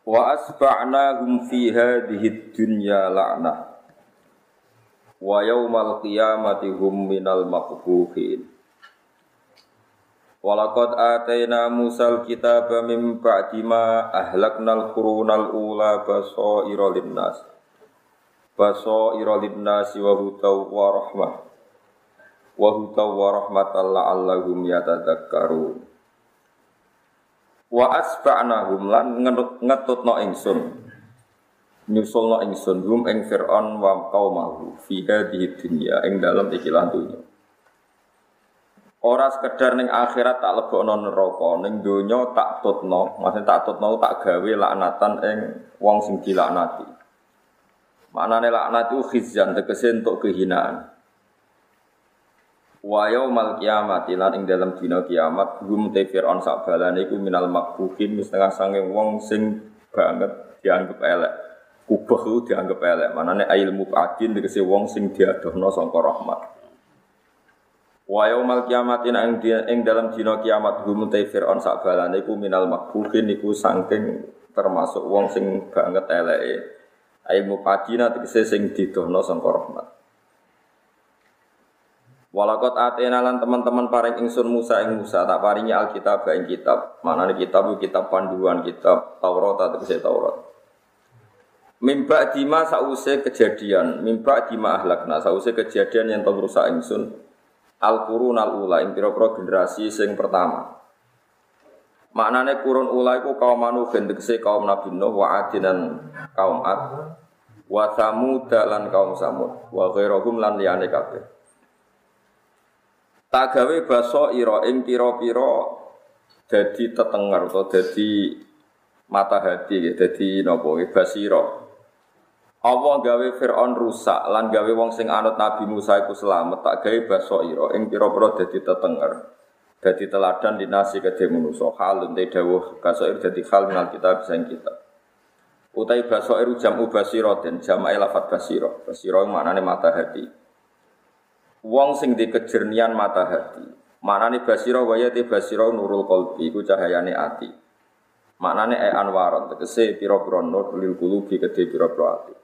Wa asba'nahum fi hadhihi dunya la'nah. Wa yaumal qiyamati hum minal maqbuhin. Walaqad atayna Musal kitaba min ba'di ma ahlaknal qurunal ula basaira linnas. Basaira linnas wa hudaw wa rahmah. Wa hudaw wa rahmatan la'allahum yatadzakkarun. Wa asba'nahum lan ngetutno ingsun. Nyusulno ingsun hum ing Fir'aun wa qaumahu fi hadhihi dunya ing dalem ikilah dunya. Ora sekedar ning akhirat tak lebokno neraka, ning donya tak tutno, maksudnya tak tutno tak gawe laknatan ing wong sing dilaknati. Maknane laknat itu khizyan tegese untuk kehinaan. Wa yaumal kiamati lan ing dalam dina kiamat hum te fir'aun sak balane iku minal makbuhin setengah sange wong sing banget dianggap elek. Kubah itu dianggap elek. Manane ilmu adin tegese wong sing diadohno sangka rahmat. Wa yaumal kiamati ing ing dalam dina kiamat hum te fir'aun sak balane iku minal makbuhin iku saking termasuk wong sing banget eleke. Ilmu adina tegese sing didohno sangka rahmat. Walakot atena lan teman-teman paring ingsun Musa ing Musa tak paringi Alkitab ing kitab. Manane kitab itu kitab panduan kitab Taurat atau Taurat. Mimba dima sause kejadian, mimba dima ahlakna sause kejadian yang tau rusak ingsun. Al qurun al ula ing pira-pira generasi sing pertama. Maknane kurun ula iku kaum Nuh tegese kaum Nabi Nuh wa adinan kaum Ad wa Samud lan kaum Samud wa ghairahum lan liyane kabeh. Tak gawe baso ira ing pira-pira dadi tetenger atau dadi mata hati ya dadi napa basira. Allah gawe Fir'aun rusak lan gawe wong sing anut Nabi Musa iku selamat tak gawe baso ira ing pira-pira dadi tetenger. Dadi teladan dinasi kedhe manusa halun te dawuh basoir dadi hal minal kita bisa kita. Utai basoir jamu basira dan jama'i lafat basira. Basira maknane mata hati. Wong sing di kejernian mata hati. Maknane basira waya te basira nurul qalbi iku cahayane ati. Maknane e anwaron tegese pira-pira nur lil qulubi kedhe pira-pira ati.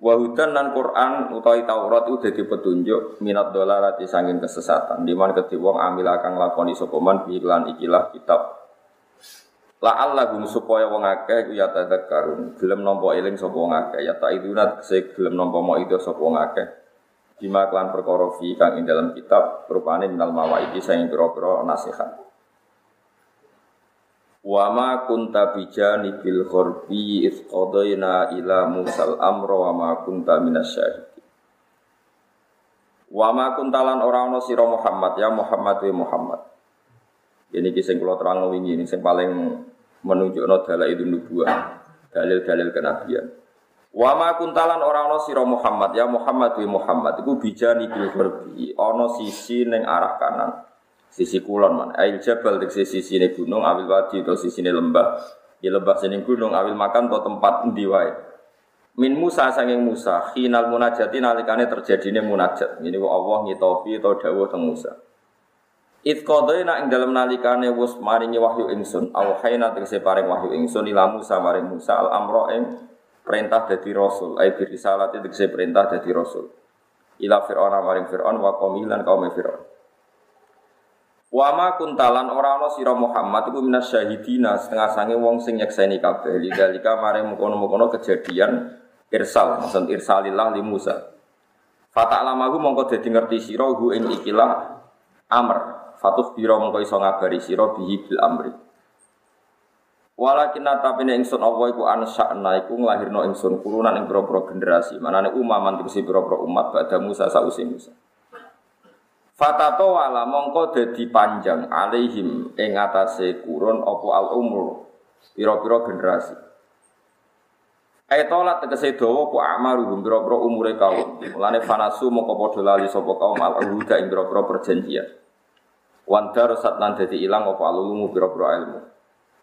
Wa hudan Quran utawi Taurat itu dadi petunjuk minat dolarati sanging kesesatan. Di mana kedhe wong amil kang lakoni sapa man iklan ikilah kitab. La Allah supaya wong akeh ya tadzakkarun. Gelem nampa eling sapa wong akeh ya ta idunat se gelem nampa mau itu sapa wong akeh. Bima klan perkara fi kang ing dalam kitab rupane minal mawaidi saing pira-pira nasihat. Wa ma kunta bijani bil ghorbi id qadayna ila musal amra wa ma kunta minasyahidin. Wa ma kunta lan ora ana sira Muhammad ya Muhammad wa Muhammad. Ini kisah kula terang wingi ini sing paling menunjukno dalail nubuwah, dalil-dalil kenabian. Wa ma kuntalan ora ana sira Muhammad ya Muhammad wa Muhammad iku bijani bil gharbi ana sisi ning arah kanan. Sisi kulon man. Ail jabal dik sisi ne gunung awil wadi to ne lembah. Ya lembah sini gunung awil makan to tempat endi wae. Min Musa sanging Musa khinal munajati nalikane terjadine munajat. Ini Allah ngitopi to dawuh teng Musa. It qadaina ing dalam nalikane wis maringi wahyu ingsun, awhayna tegese paring wahyu ingsun ila Musa maring Musa al amra ing perintah dari rasul. Ai bi itu saya perintah dari rasul. Ila fir'aun maring fir'aun wa qaumilan kaum fir'aun. Wa ma kuntalan ora ana sira Muhammad iku minas syahidina setengah sange wong sing nyekseni kabeh. Lidalika maring mukono-mukono kejadian irsal maksud irsalillah li Musa. Fata'lamahu mongko dadi ngerti sira hu ing ikilah amr. Fatuh biro mongko iso ngabari sira bihi bil amri Walakin tapi ingsun Allah iku ansakna iku nglahirno ingsun kurunan ing pira-pira generasi. Manane umaman tegese pira-pira umat pada Musa sausi Musa. Fatato wala mongko dadi panjang alaihim ing atase kurun apa al umur pira-pira generasi. Ai tolat tegese dawa ku amaruhum biro-biro umure kaum. Mulane fanasu mongko padha lali sapa kaum al huda ing biro-biro perjanjian. Wan darasat lan dadi ilang apa alulumu biro-biro ilmu.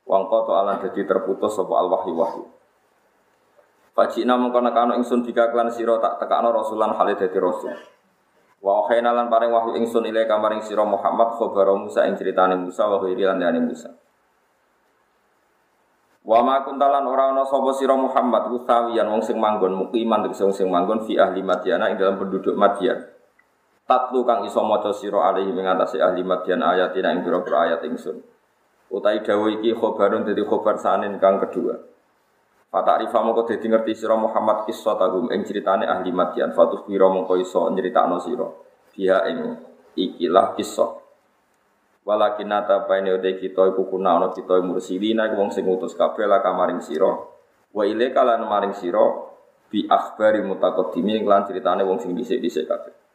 Wang koto alan dadi terputus sapa al wahyu wahyu. Fajina mongko nekano ingsun bika klan sira tak tekakno rasulan hale dadi rasul. Wa khayna lan paring wahyu ingsun ile kamaring sira Muhammad khabar Musa ing critane Musa wa ghairi lan Musa. Wa ma kuntalan ora ana sapa sira Muhammad usawiyan wong sing manggon mukiman tegese wong sing manggon fi ahli Madyana ing dalam penduduk Madyan. Tatlu kang iso maca sira alaihi ing atase ahli Madyan ayatina ing pira-pira ayat ingsun. Utai dawuh iki khobarun dadi khobar sanin kang kedua. Fata arifa mongko dadi ngerti sira Muhammad kisah tagum ing critane ahli Madyan fatus pira mongko iso nyritakno sira. Dia ing ikilah kisah. Walakin nata paine ude kita iku kuna ana kita mursilina iku wong sing ngutus kabeh la kamaring sira. Wa ile kalan maring sira bi akhbari mutaqaddimi lan critane wong sing dhisik-dhisik kabeh.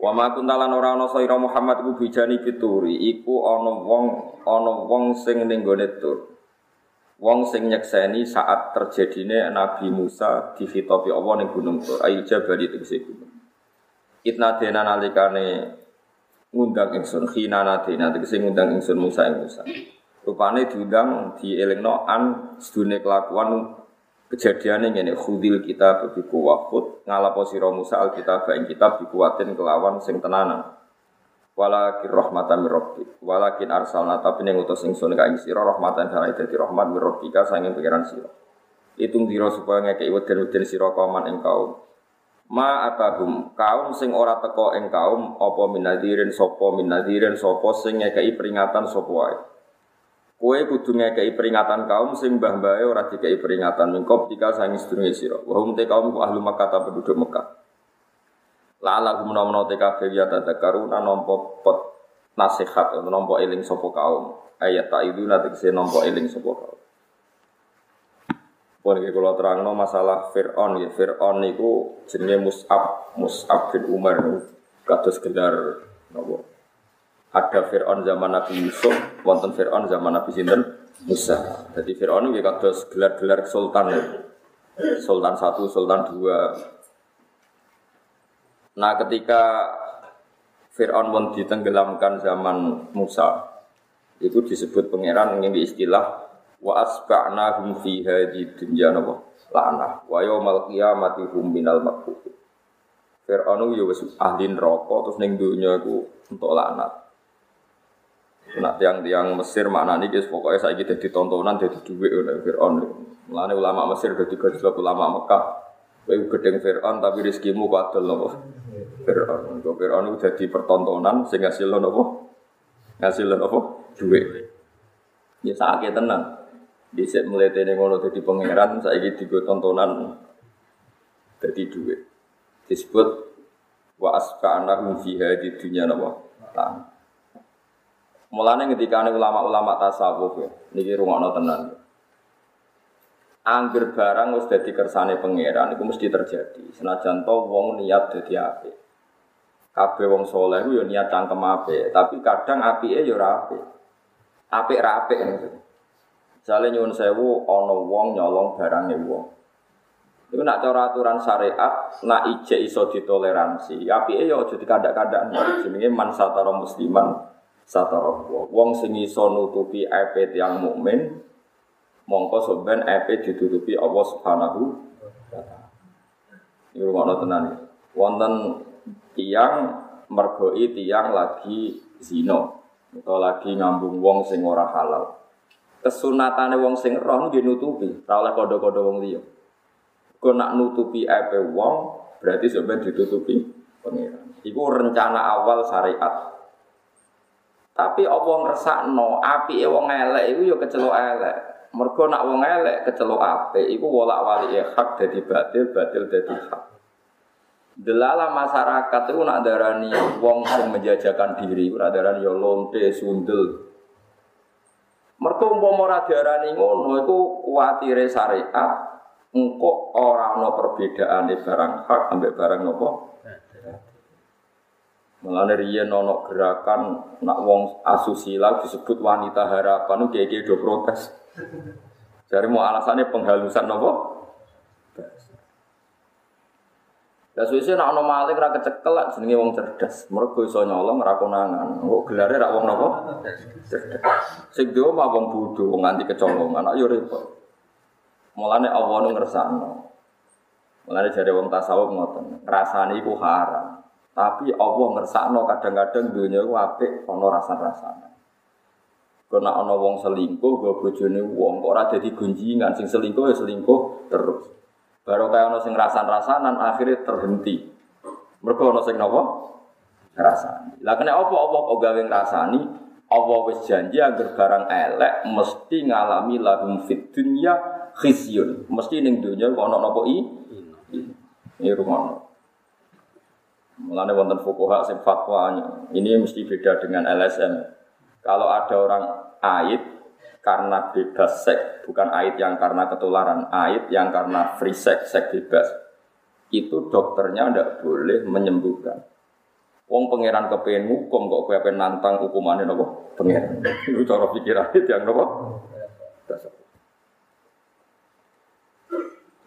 Wa ma kuntalan ora ana sira Muhammad iku bijani pituri iku ana wong ana wong sing ning gone tur. Wong sing nyekseni saat terjadine Nabi Musa dihitopi Allah ning gunung Tur, ayo jabal itu gunung. Itna dena nalikane ngundang ingsun khina nadina tegese ngundang ingsun Musa ing Musa. Rupane diundang dielingno an sedune kelakuan kejadiane ngene khudil kita bi kuwahut ngalapo sira Musa alkitab ing kitab dikuatin kelawan sing tenanan. Walakin rahmatan rabbik. Walakin arsalna tapi ning utus ingsun ka ing sira rahmatan dadi dadi rahmat mir rabbika sanging pangeran sira. Hitung dira supaya ngekeki weden-weden sira kauman ing kaum ma atagum kaum sing ora teko ing kaum apa minadirin sapa minadirin sapa sing ngekeki peringatan sapa wae kowe kudu ngekeki peringatan kaum sing mbah-mbahe ora dikeki peringatan mingkop tika sangi sedurunge sira wa hum te kaum ahlu Makkah ta penduduk Mekah la ala gum nomo te kabeh ya tadakaruna nampa pot nasihat nampa eling sapa kaum ayat ta iduna tegese nampa eling sapa kaum pun iki kula terangno masalah Fir'aun ya. Fir'aun niku jenenge Mus'ab, Mus'ab bin Umar kados gelar napa? Ada Fir'aun zaman Nabi Yusuf, wonten Fir'aun zaman Nabi sinten? Musa. Jadi Fir'aun iki kados gelar-gelar sultan ya. Sultan satu, Sultan dua. Nah ketika Fir'aun pun ditenggelamkan zaman Musa, itu disebut pangeran ini istilah wa asba'nahum fi hadhihi dunya la'nah wa yaumal qiyamati hum minal makbub Fir'aun yo wis ahli neraka terus ning donya iku untuk laknat Nak tiang-tiang Mesir maknane guys pokoknya saya gitu tontonan jadi duit oleh Fir'aun. Mulane ulama Mesir jadi gajah ulama Mekah. Kowe gedeng Fir'aun tapi rezekimu kadel nopo. Fir'aun. Kok Fir'aun itu jadi pertontonan sing ngasil nopo? Ngasil nopo? Duit. Ya sakit tenang. Di set mulai tene ngono dadi pangeran, saiki digo tontonan dadi duit. Disebut wa asfa'ana hum fiha di dunya napa? Mulane ketika ulama-ulama tasawuf ya, niki rungokno tenan. Angger barang wis dadi kersane pangeran iku mesti terjadi. Senajan to wong niat dadi apik. Kabeh wong saleh yo niat cangkem apik, tapi kadang apike yo ora apik. Apik ra apik Misalnya nyuwun sewu, ono wong nyolong barangnya wong. Itu nak cara aturan syariat, nak ije iso ditoleransi. Api ya aja dikadak-kadak. Jenenge man musliman satara wong sing iso nutupi aib yang mukmin mongko sampean aib ditutupi Allah Subhanahu wa taala. Ini rumah tenan. Wonten tiang mergoi tiang lagi zino atau lagi ngambung wong sing ora halal kesunatane wong sing roh nggih nutupi, ora oleh kodho-kodho wong liya. Kok nak nutupi ape wong berarti sampeyan ditutupi pengiran. Iku rencana awal syariat. Tapi apa ngersakno apike wong elek iku ya kecelok elek. Mergo nak wong elek kecelok apik iku wolak-walik hak dadi batil, batil dadi hak. Delala masyarakat itu nak darani wong sing menjajakan diri, ora darani ya lonte, sundel, Mereka umpama ora diarani ngono iku kuwatire syariat engko ora ana perbedaane barang hak ambek barang nopo. Mulane riyen ana gerakan nak wong asusila disebut wanita harapan kiye-kiye do protes. Jadi mau alasannya penghalusan nopo? Ya suwe nak ono maling ra kecekel lak jenenge wong cerdas. Mergo iso nyolong ra konangan. Kok gelare ra wong napa? Cerdas. Sing dhewe mah wong bodho nganti kecolongan. Ayo repot. Mulane Allah nu ngersakno. Mulane jare wong tasawuf ngoten, ngrasani iku haram. Tapi Allah ngersakno kadang-kadang dunia iku apik ana rasa-rasane. Karena ana wong selingkuh, gue bojone wong kok ora dadi gunjingan, sing selingkuh ya selingkuh terus. Baru kayak ono sing rasan-rasanan akhirnya terhenti. Mereka ono sing nopo rasani. Lah kena apa apa kok gawe ngrasani? Allah wis janji agar barang elek mesti ngalami lahum fit dunya khizyun. Mesti ning dunya kok ono napa i? Ini rumah. Mulane wonten fuqaha sing fatwanya, ini mesti beda dengan LSM. Kalau ada orang aib karena bebas seks, bukan aid yang karena ketularan, aid yang karena free sex, seks bebas. Itu dokternya tidak boleh menyembuhkan. Wong pangeran kepengen hukum kok kowe pengen nantang hukumannya nopo pangeran. Itu cara pikiran itu yang nopo.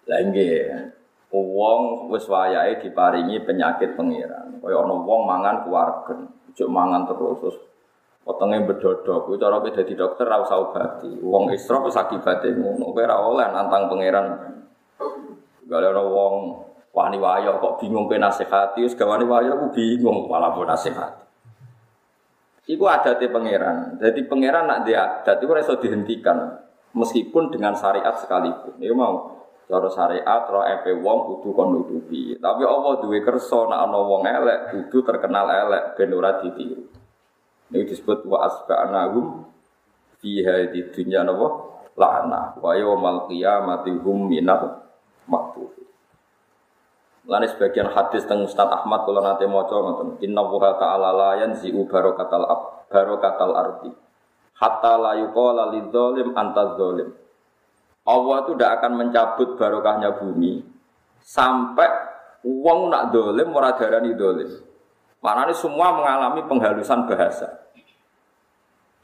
Nggih. Wong wis wayahe diparingi penyakit pangeran. Kaya ana wong mangan kuwargen, ojo mangan terus terus Potongnya bedodok, itu cara kita jadi dokter ora usah obati. Wong isra wis akibate ngono, kowe ora oleh nantang pangeran. Gak ada wong wani wayo kok bingung ke nasihati, wis wani wayo aku bingung malah nasihati. Iku di pangeran. Jadi pangeran nak dia adat itu iso dihentikan meskipun dengan syariat sekalipun. Iku mau cara syariat roh epe wong kudu kon nutupi. Tapi Allah duwe kersa nak ana wong elek kudu terkenal elek ben ora ditiru. Ini disebut wa asba'nahum fiha di dunya napa la'na wa yaumal qiyamati hum minal maktuh. Lani sebagian hadis tentang Ustaz Ahmad kalau nanti mau coba ngoten. Inna wuha ta'ala la yanzi'u barokatal ab barokatal ardi. Hatta la yuqala lidzalim anta. Allah itu tidak akan mencabut barokahnya bumi sampai uang nak dolim ora darani dolim. Mana ini semua mengalami penghalusan bahasa.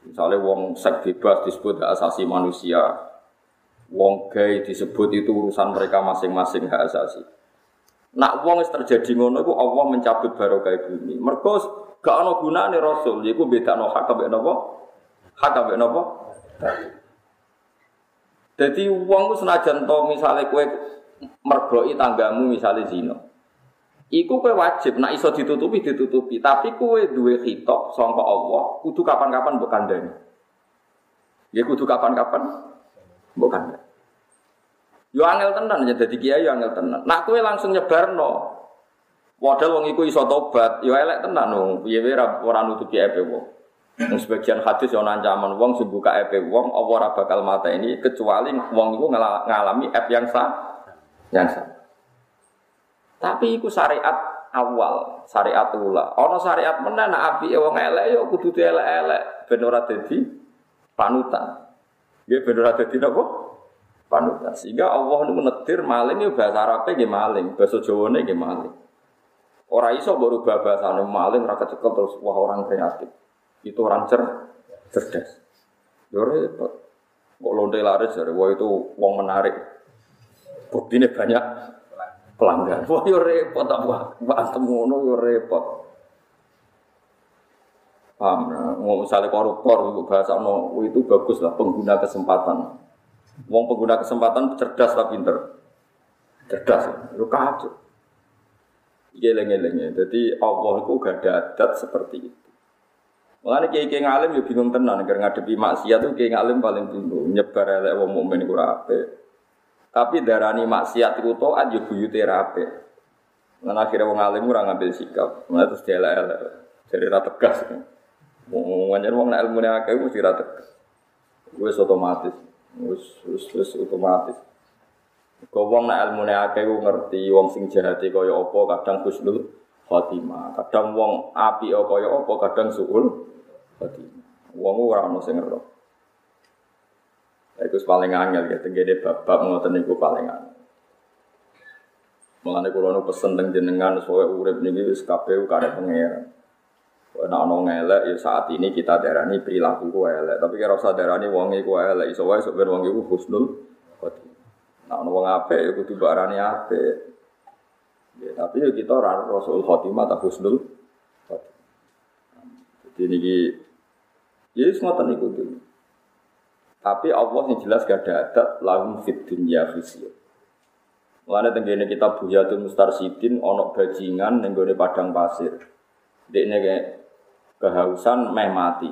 Misalnya wong seks bebas disebut hak asasi manusia. Wong gay disebut itu urusan mereka masing-masing hak asasi. Nak wong terjadi ngono iku Allah mencabut barokah bumi. Mergo gak ana gunane rasul, iku bedakno hak kabeh napa? Hak kabeh napa? Jadi wong ku senajan to misale kowe mergoki tanggamu misale zina. Iku kowe wajib nak iso ditutupi ditutupi, tapi kowe duwe khitab sangka Allah, kudu kapan-kapan mbok kandhani. Ya kudu kapan-kapan mbok kandhani. Yo angel tenan ya dadi kiai yo angel tenan. Nak kowe langsung nyebarno. Padahal wong iku iso tobat, yo elek tenan wong. Piye wae ora nutupi epe wong. Yang sebagian hadis yang ancaman wong sing buka EP wong apa ora bakal mata ini kecuali wong itu ngalami app yang sah yang sah. Tapi iku syariat awal, syariat ula. Ono syariat nak api wong elek yo kudu elek-elek ben ora panutan. Nggih ben ora dadi? Panutan. Sehingga Allah niku netir maling yo bahasa Arabe nggih maling, bahasa Jawane nggih maling. Ora iso baru bahasane maling ora kecekel terus wah orang kreatif. Itu orang cer cerdas. Yo repot. Kok lonte laris dari wah itu wong menarik. Buktine banyak pelanggan. Wah yo repot apa? Berantem ngono yo repot. Paham? Mau misalnya koruptor bahasa no itu bagus lah pengguna kesempatan. Wong pengguna kesempatan cerdas lah pinter. Cerdas, lu kacau. Geleng-gelengnya. Jadi Allah itu gak ada adat seperti itu. Mengenai kiai kiai ngalim ya bingung tenan, karena ngadepi maksiat tuh kiai ngalim paling bingung. Nyebar elek wong mukmin kurang tapi darani maksiat itu toat yo buyute rapi. Lan akhirnya wong alim ora ngambil sikap. Mulai terus elek-elek. Jadi ra tegas. Ngomongnya wong nek ilmune akeh mesti ra tegas. Wis otomatis. Wis wis otomatis. Kau wong nek ilmune akeh ngerti wong sing jahat kaya apa kadang husnul khotimah. Kadang wong api kaya apa kadang suul. Wong ora ono sing ngerti. Itu paling angel ya, tenggede bapak ngoten niku paling angel. Kulo nu pesen teng jenengan soal urip niki wis kabeh kare pangeran. Nah, ono ya saat ini kita darani perilaku ku elek, tapi kira usah darani wong iku elek, iso wae sok wong iku husnul khotimah. Nah, ono wong apik ya kudu barani. Ya, tapi ya kita ora rasul khotimah ta husnul khotimah. Jadi niki ya ngoten tuh. Tapi Allah yang jelas gak ada adat lahum fit dunya khizyun. Mulane tenggene kita Buyatul Mustarsidin onok bajingan ning padang pasir. Dekne kehausan meh mati.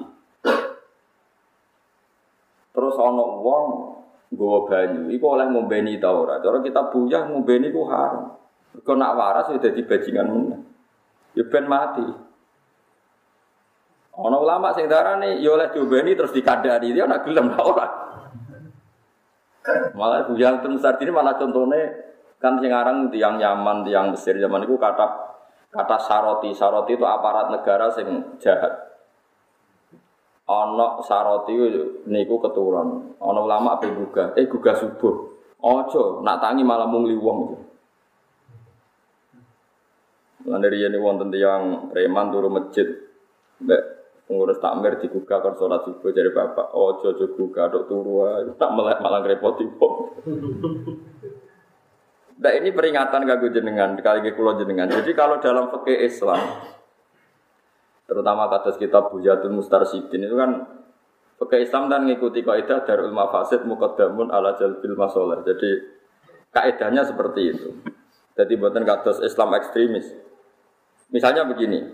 Terus ana wong nggawa banyu, iku oleh ngombeni ta ora? Cara kita buyah ngombeni ku haram. Kok nak waras ya dadi bajingan meneh. Ya ben mati. Ana ulama sing darane ya oleh diombeni terus dikandani dia nak gelem ta ora. Malah buyah terus ini malah contohnya kan sing aran tiang Yaman, tiang Mesir zaman itu kata Kata saroti, saroti itu aparat negara sing jahat. Ono saroti niku keturun. Ono ulama ape gugah, eh gugah subuh. Ojo, nak tangi malah mung wong itu. Lan dari ini wonten yang preman turu masjid. Mbak pengurus takmir digugah kan sholat subuh dari bapak. Ojo ojo gugah dok turu tak melek malah repoti kok. Nah ini peringatan kagum jenengan, kali ke kulo jenengan. Jadi kalau dalam fikih Islam, terutama kados kitab Bujatul Mustarsidin itu kan fikih Islam dan mengikuti kaidah darul mafasid muqaddamun ala jalbil masalah. Jadi kaidahnya seperti itu. Jadi buatan kados Islam ekstremis. Misalnya begini,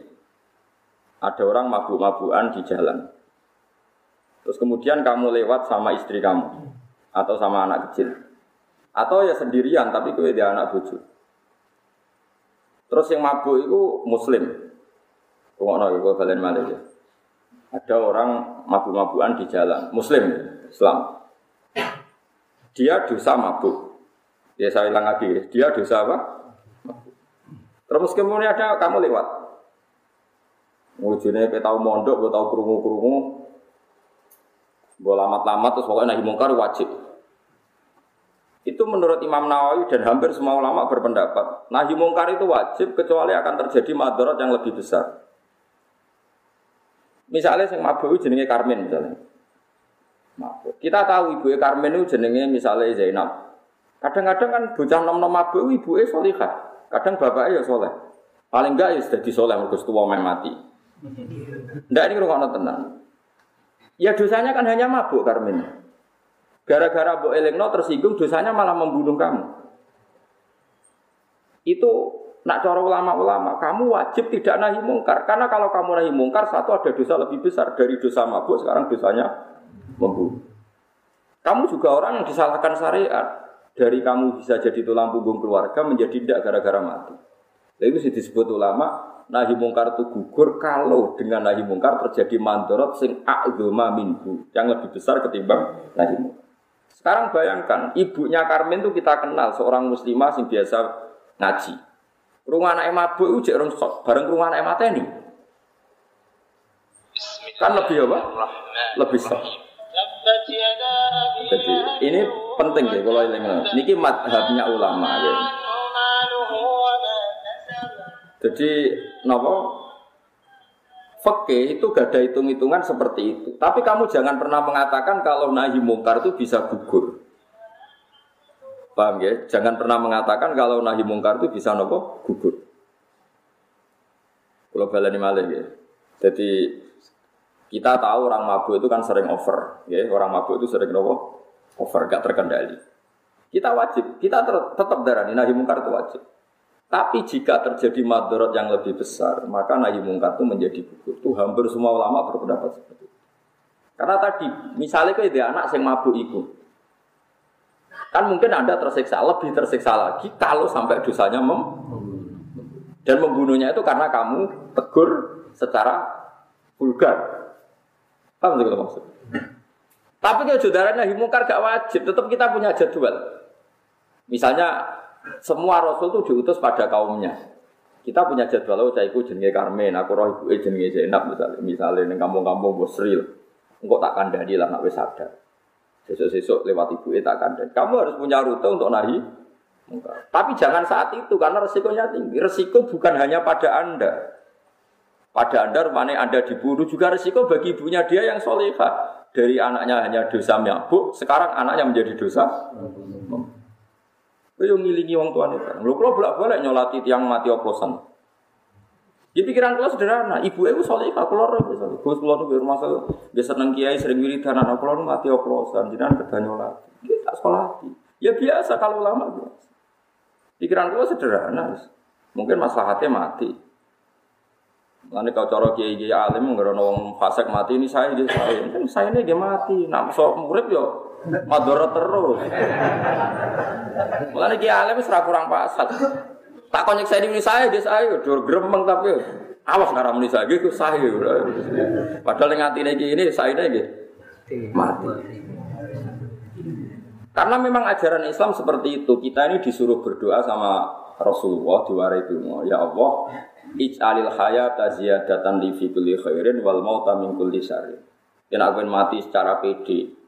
ada orang mabuk-mabukan di jalan. Terus kemudian kamu lewat sama istri kamu atau sama anak kecil. Atau ya sendirian tapi kue dia anak bucu. Terus yang mabuk itu muslim. Tunggu gue balen malik ya. Ada orang mabuk-mabukan di jalan, muslim, Islam. Dia dosa mabuk. Ya saya bilang lagi, dia dosa apa? Terus kemudian ada kamu lewat. Wujudnya kita tahu mondok, gue tahu kerungu-kerungu. Gue lamat-lamat terus pokoknya nahi mungkar wajib. Itu menurut Imam Nawawi dan hampir semua ulama berpendapat, nahi mungkar itu wajib kecuali akan terjadi madarat yang lebih besar. Misalnya yang mabuk jenenge Karmen misalnya. Mabuk. Kita tahu ibu Karmen itu jenenge misalnya Zainab. Kadang-kadang kan bocah nom-nom mabuk ibu solihah. Kadang bapaknya ya soleh. Paling enggak ya sudah disoleh mergo tua mati. Ndak ini rukun tenang. Ya dosanya kan hanya mabuk Karmen. Gara-gara Bu Elengno tersinggung dosanya malah membunuh kamu. Itu nak cara ulama-ulama, kamu wajib tidak nahi mungkar. Karena kalau kamu nahi mungkar, satu ada dosa lebih besar dari dosa mabuk, sekarang dosanya membunuh. Kamu juga orang yang disalahkan syariat. Dari kamu bisa jadi tulang punggung keluarga menjadi tidak gara-gara mati. Itu disebut ulama, nahi mungkar itu gugur kalau dengan nahi mungkar terjadi mandorot sing a'zuma minhu. Yang lebih besar ketimbang nahi mungkar. Sekarang bayangkan, ibunya Karmen itu kita kenal seorang muslimah yang biasa ngaji. Rumah anak mabuk itu jek sok, bareng rumah anak mata ini. Kan lebih apa? Lebih sok. Jadi ini penting ya kalau ini. Niki madhabnya ulama ya. Jadi nopo Fakih itu gak ada hitung-hitungan seperti itu. Tapi kamu jangan pernah mengatakan kalau nahi mungkar itu bisa gugur. Paham ya? Jangan pernah mengatakan kalau nahi mungkar itu bisa nopo gugur. Kalau balani malih ya. Jadi kita tahu orang mabuk itu kan sering over, ya. Orang mabuk itu sering nopo over, gak terkendali. Kita wajib, kita tetap darah nahi mungkar itu wajib. Tapi jika terjadi madorot yang lebih besar, maka nahi mungkar itu menjadi gugur. Itu hampir semua ulama berpendapat seperti itu. Karena tadi, misalnya kayak anak yang mabuk itu, kan mungkin anda tersiksa, lebih tersiksa lagi kalau sampai dosanya mem dan membunuhnya itu karena kamu tegur secara vulgar. Paham sih maksud? Tapi kalau saudara nahi mungkar gak wajib, tetap kita punya jadwal. Misalnya semua rasul itu diutus pada kaumnya. Kita punya jadwal, oh saya ikut jenenge Karmen, aku roh ibu jenenge Zainab misalnya, misalnya neng kampung-kampung Bosril, engkau tak kandani lah nak wis sadar. Sesuk-sesuk lewat ibu tak kandani. Kamu harus punya rute untuk nahi Tapi jangan saat itu karena resikonya tinggi. Resiko bukan hanya pada anda, Pada anda rumahnya anda dibunuh juga resiko bagi ibunya dia yang solehah. Dari anaknya hanya dosa mabuk, sekarang anaknya menjadi dosa. Kau ngilingi wong tuane kan. Lho kalau bolak-balik nyolati tiang mati oplosan. Di pikiran kula sederhana, ibu ibu solehah, kula ora bisa. Gus kula nu rumah saya biasa seneng kiai sering wiridan anak kula mati oplosan, jenengan kedah nyolati. Kita sekolah Ya biasa kalau lama biasa. Pikiran kula sederhana. Mungkin maslahatnya mati. Nanti kau coro kiai kiai alim nggak wong fasek mati ini saya dia saya saya ini dia mati. So murid yo madorot terus. Mulane kiai alim serah kurang pasat. Tak konyek saya ini saya dia saya dur gremeng tapi awas nggak ramai saya gitu saya. Padahal yang hati ini saya ini mati. Karena memang ajaran Islam seperti itu. Kita ini disuruh berdoa sama Rasulullah diwarai dungo. Ya Allah, ij'alil hayata ziyadatan li fi kulli khairin wal mauta min kulli syarrin. Dan aku mati secara pede.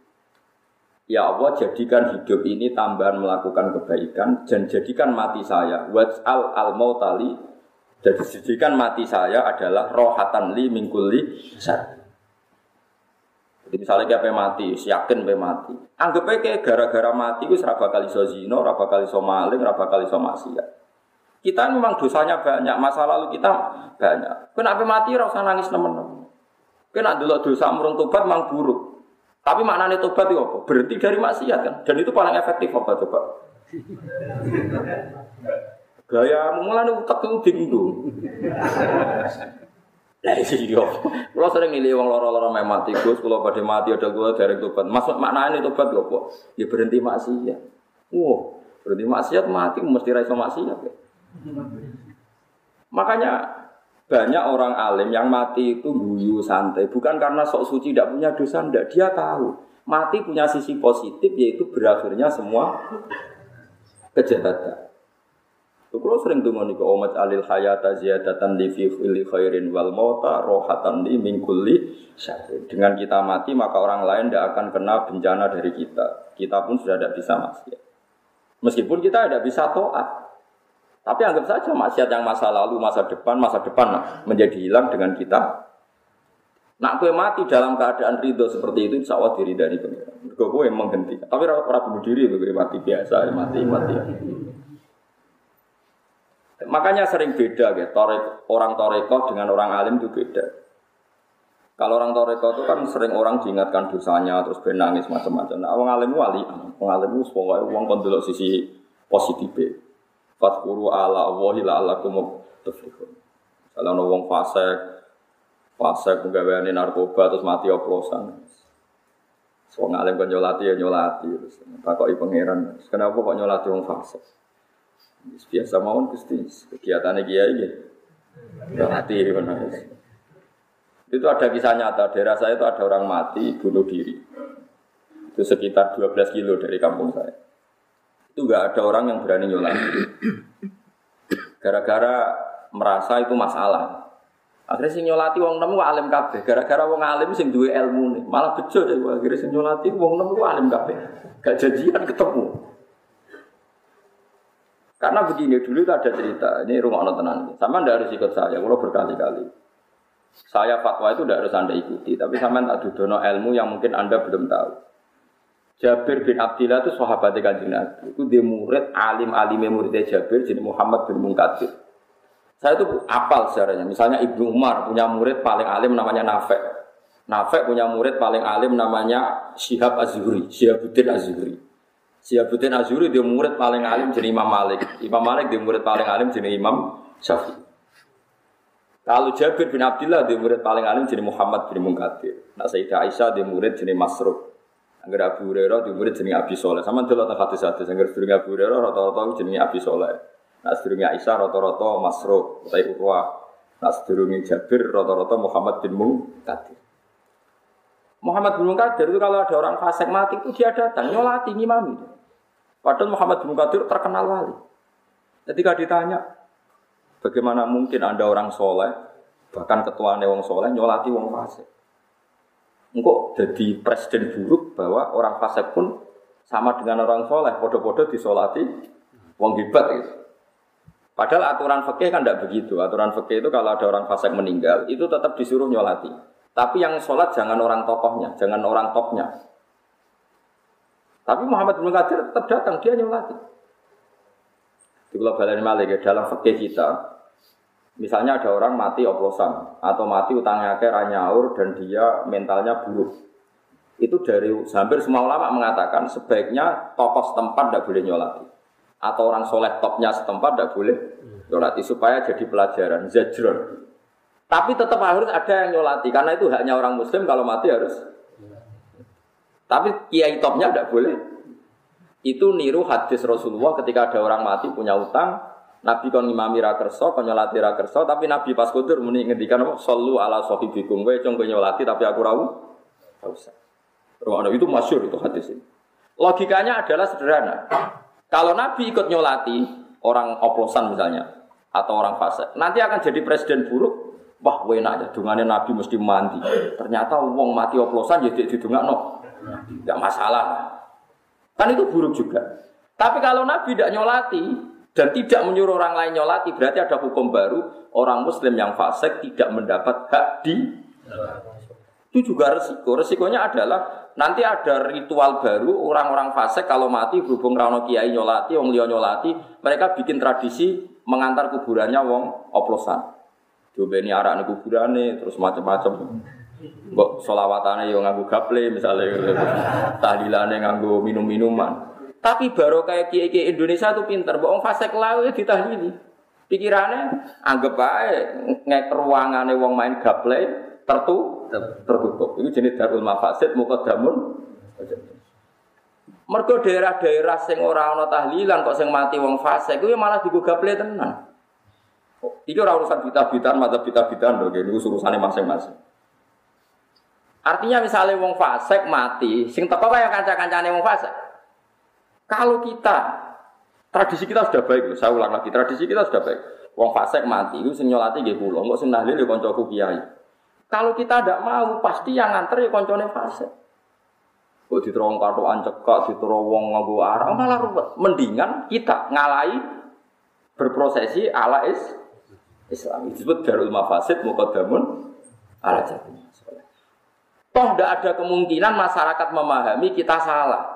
Ya Allah, jadikan hidup ini tambahan melakukan kebaikan dan jadikan mati saya waj'al al mautali jadi jadikan mati saya adalah rohatan li min kulli syarrin. Jadi misalnya kayak mati, yakin pe mati. Anggap aja gara-gara mati gue seraba kali so zino, kali so maling, kali so maksiat. Kita memang dosanya banyak, masa lalu kita banyak. Kenapa mati rasa nangis teman-teman. Kena dulu dosa tobat memang buruk. Tapi maknanya tobat itu apa? Berhenti dari maksiat kan. Dan itu paling efektif apa coba? Gaya mulai utak itu bingung. Lah iya. Kulo sering milih wong loro-loro mek mati, Gus, kulo badhe mati ada kulo derek tobat. Masuk maknane tobat yo apa? Ya berhenti maksiat. Wow, berhenti maksiat mati mesti ra iso maksiat. Ya. Makanya banyak orang alim yang mati itu guyu santai, bukan karena sok suci tidak punya dosa, tidak. Dia tahu mati punya sisi positif yaitu berakhirnya semua kejahatan. Kalau sering tuh nih omat alil hayata ziyadatan li fi khairin wal mauta rohatan li min kulli Dengan kita mati maka orang lain tidak akan kena bencana dari kita. Kita pun sudah tidak bisa maksiat. Meskipun kita tidak bisa toat. Tapi anggap saja maksiat yang masa lalu, masa depan, masa depan nah, menjadi hilang dengan kita. Nak kue mati dalam keadaan ridho seperti itu, insya Allah diri dari pengiran. Gue yang menghentikan. Tapi orang bunuh diri, gue mati biasa, mati mati. Makanya sering beda ya, torek, orang toreko dengan orang alim itu beda. Kalau orang toreko itu kan sering orang diingatkan dosanya, terus benangis macam-macam. Nah, orang alim wali, orang alim itu pokoknya uang kon sisi positif. Fatkuru ala Allahi la alakum tuflihun. Kalau ada orang fasek, fasek penggaweane narkoba terus mati oplosan. Wong alim kon nyolati ya nyolati terus takoki pangeran. Kenapa kok nyolati wong fasek? Biasa mawon Gusti, kegiatannya kiai. Gak hati benar. Itu ada kisah nyata, daerah saya itu ada orang mati bunuh diri. Itu sekitar 12 kilo dari kampung saya. Itu gak ada orang yang berani nyolati. Gara-gara merasa itu masalah. Akhirnya sing nyolati wong nemu alim kabeh. Gara-gara wong alim sing duwe ilmu nih, malah bejo deh. Akhirnya sing nyolati wong nemu alim kabeh. Gak janjian ketemu. Karena begini, dulu itu ada cerita, ini rumah Allah tenang. Sama tidak harus ikut saya, kalau berkali-kali. Saya fatwa itu tidak harus Anda ikuti, tapi sama tak dudono ilmu yang mungkin Anda belum tahu. Jabir bin Abdillah itu sahabat kanjeng Nabi. Itu dia murid, alim alim muridnya Jabir, jadi Muhammad bin Munkadir. Saya itu apal sejarahnya. Misalnya Ibnu Umar punya murid paling alim namanya Nafek. Nafek punya murid paling alim namanya Syihab Az-Zuhri, Syihabuddin Az-Zuhri. Siabuddin Azuri dia murid paling alim jadi Imam Malik. Imam Malik dia murid paling alim jadi Imam Syafi'i. Kalau Jabir bin Abdullah dia murid paling alim jadi Muhammad bin Munkadir. Nah Sayyidah Aisyah dia murid jadi Masruk. Angger Abu Hurairah dia murid jadi Abi Soleh. Sama tak hati satu. Angger sedurunge Abu Hurairah rata-rata jadi Abi Soleh. Nah sedurunge Aisyah rata-rata Masruk. Utai Urwah. Nah sedurunge Jabir rata-rata Muhammad bin Munkadir. Muhammad bin Munkadir itu kalau ada orang fasik mati itu dia datang nyolati ngimami. Padahal Muhammad bin Qadir terkenal wali. Ketika ditanya, bagaimana mungkin Anda orang soleh, bahkan ketua wong soleh, nyolati wong fasik. Engkau jadi presiden buruk bahwa orang fasik pun sama dengan orang soleh, podo-podo disolati wong hebat gitu. Padahal aturan fikih kan tidak begitu. Aturan fikih itu kalau ada orang fasik meninggal, itu tetap disuruh nyolati. Tapi yang sholat jangan orang tokohnya, jangan orang topnya. Tapi Muhammad bin Qadir tetap datang, dia nyolati. Di global Malik ya, dalam fikih kita, misalnya ada orang mati oplosan atau mati utangnya ke ranyaur dan dia mentalnya buruk. Itu dari hampir semua ulama mengatakan sebaiknya tokoh setempat tidak boleh nyolati. Atau orang soleh topnya setempat tidak boleh nyolati supaya jadi pelajaran, zajron. Tapi tetap harus ada yang nyolati karena itu haknya orang muslim kalau mati harus tapi kiai topnya tidak boleh. Itu niru hadis Rasulullah ketika ada orang mati punya utang, Nabi kon ngimami ra kersa, kon nyolati ra kersa, tapi Nabi pas kudur muni ngendikan apa? Sallu ala sahibikum. Kowe cung nyolati tapi aku ra usah. Itu masyur itu hadis ini. Logikanya adalah sederhana. Kalau Nabi ikut nyolati orang oplosan misalnya atau orang fase, nanti akan jadi presiden buruk. Wah, enak aja, dungannya Nabi mesti mandi. Ternyata uang mati oplosan jadi didungak no. Tidak masalah. Kan itu buruk juga. Tapi kalau Nabi tidak nyolati dan tidak menyuruh orang lain nyolati, berarti ada hukum baru. Orang Muslim yang fasik tidak mendapat hak di itu juga resiko. Resikonya adalah nanti ada ritual baru orang-orang fasik kalau mati berhubung rano kiai nyolati, wong liya nyolati, mereka bikin tradisi mengantar kuburannya wong oplosan. Coba ini arah kuburannya terus macam-macam. Mbok solawatane yo nganggo gaple misalnya tahlilane nganggo minum-minuman. Tapi baru kayak kiai Indonesia tuh pinter, mbok fasek lawe ditahlili. Pikirannya anggap aja ngek ruangane wong main gaple tertu tertutup. Itu jenis darul mafasid mukadamun. Mergo daerah-daerah sing ora ana tahlilan kok sing mati wong fase kuwi malah digo gaple tenan. Iki ora urusan bita-bitan, mata bita-bitan lho, ini urusane masing-masing. Artinya misalnya wong fasik mati, sing teko kaya kanca-kancane wong fasik. Kalau kita tradisi kita sudah baik loh, saya ulang lagi, tradisi kita sudah baik. Wong fasik mati itu sing nyolati nggih kula, engko sing nahlil ya kiai. Kalau kita tidak mau, pasti yang nganter ya koncone fasik. Kok diterong katokan cekak, diterong wong nganggo arah, malah ruwet. Mendingan kita ngalai berprosesi ala is Islam. Disebut darul mafasid muqaddamun ala jatuh. Toh tidak ada kemungkinan masyarakat memahami kita salah.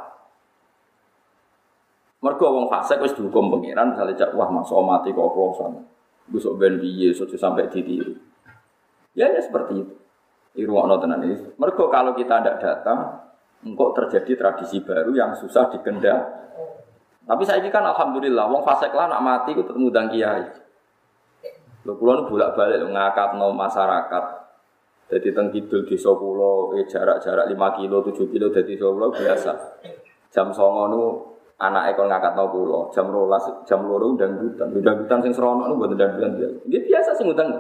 Mergo wong fasik wis dihukum pangeran misalnya cak wah masuk mati kok oplosan. Besok ben piye sudah sampai ditiru. Ya ya seperti itu. Ruang tenan ini. Mergo kalau kita tidak datang, engkau terjadi tradisi baru yang susah dikendal. Tapi saya ini kan alhamdulillah, wong fasik lah nak mati itu ketemu dang kiai. Lho kula bolak-balik ngakat no masyarakat jadi teng kidul di Solo, eh, jarak-jarak 5 kilo, 7 kilo dari Solo biasa. Jam songo nu anak ekor ngakat no pulau. Jam rolas, jam loro dan hutan. Udah hutan sing serono nu buat dan dia. Dia biasa sing hutan.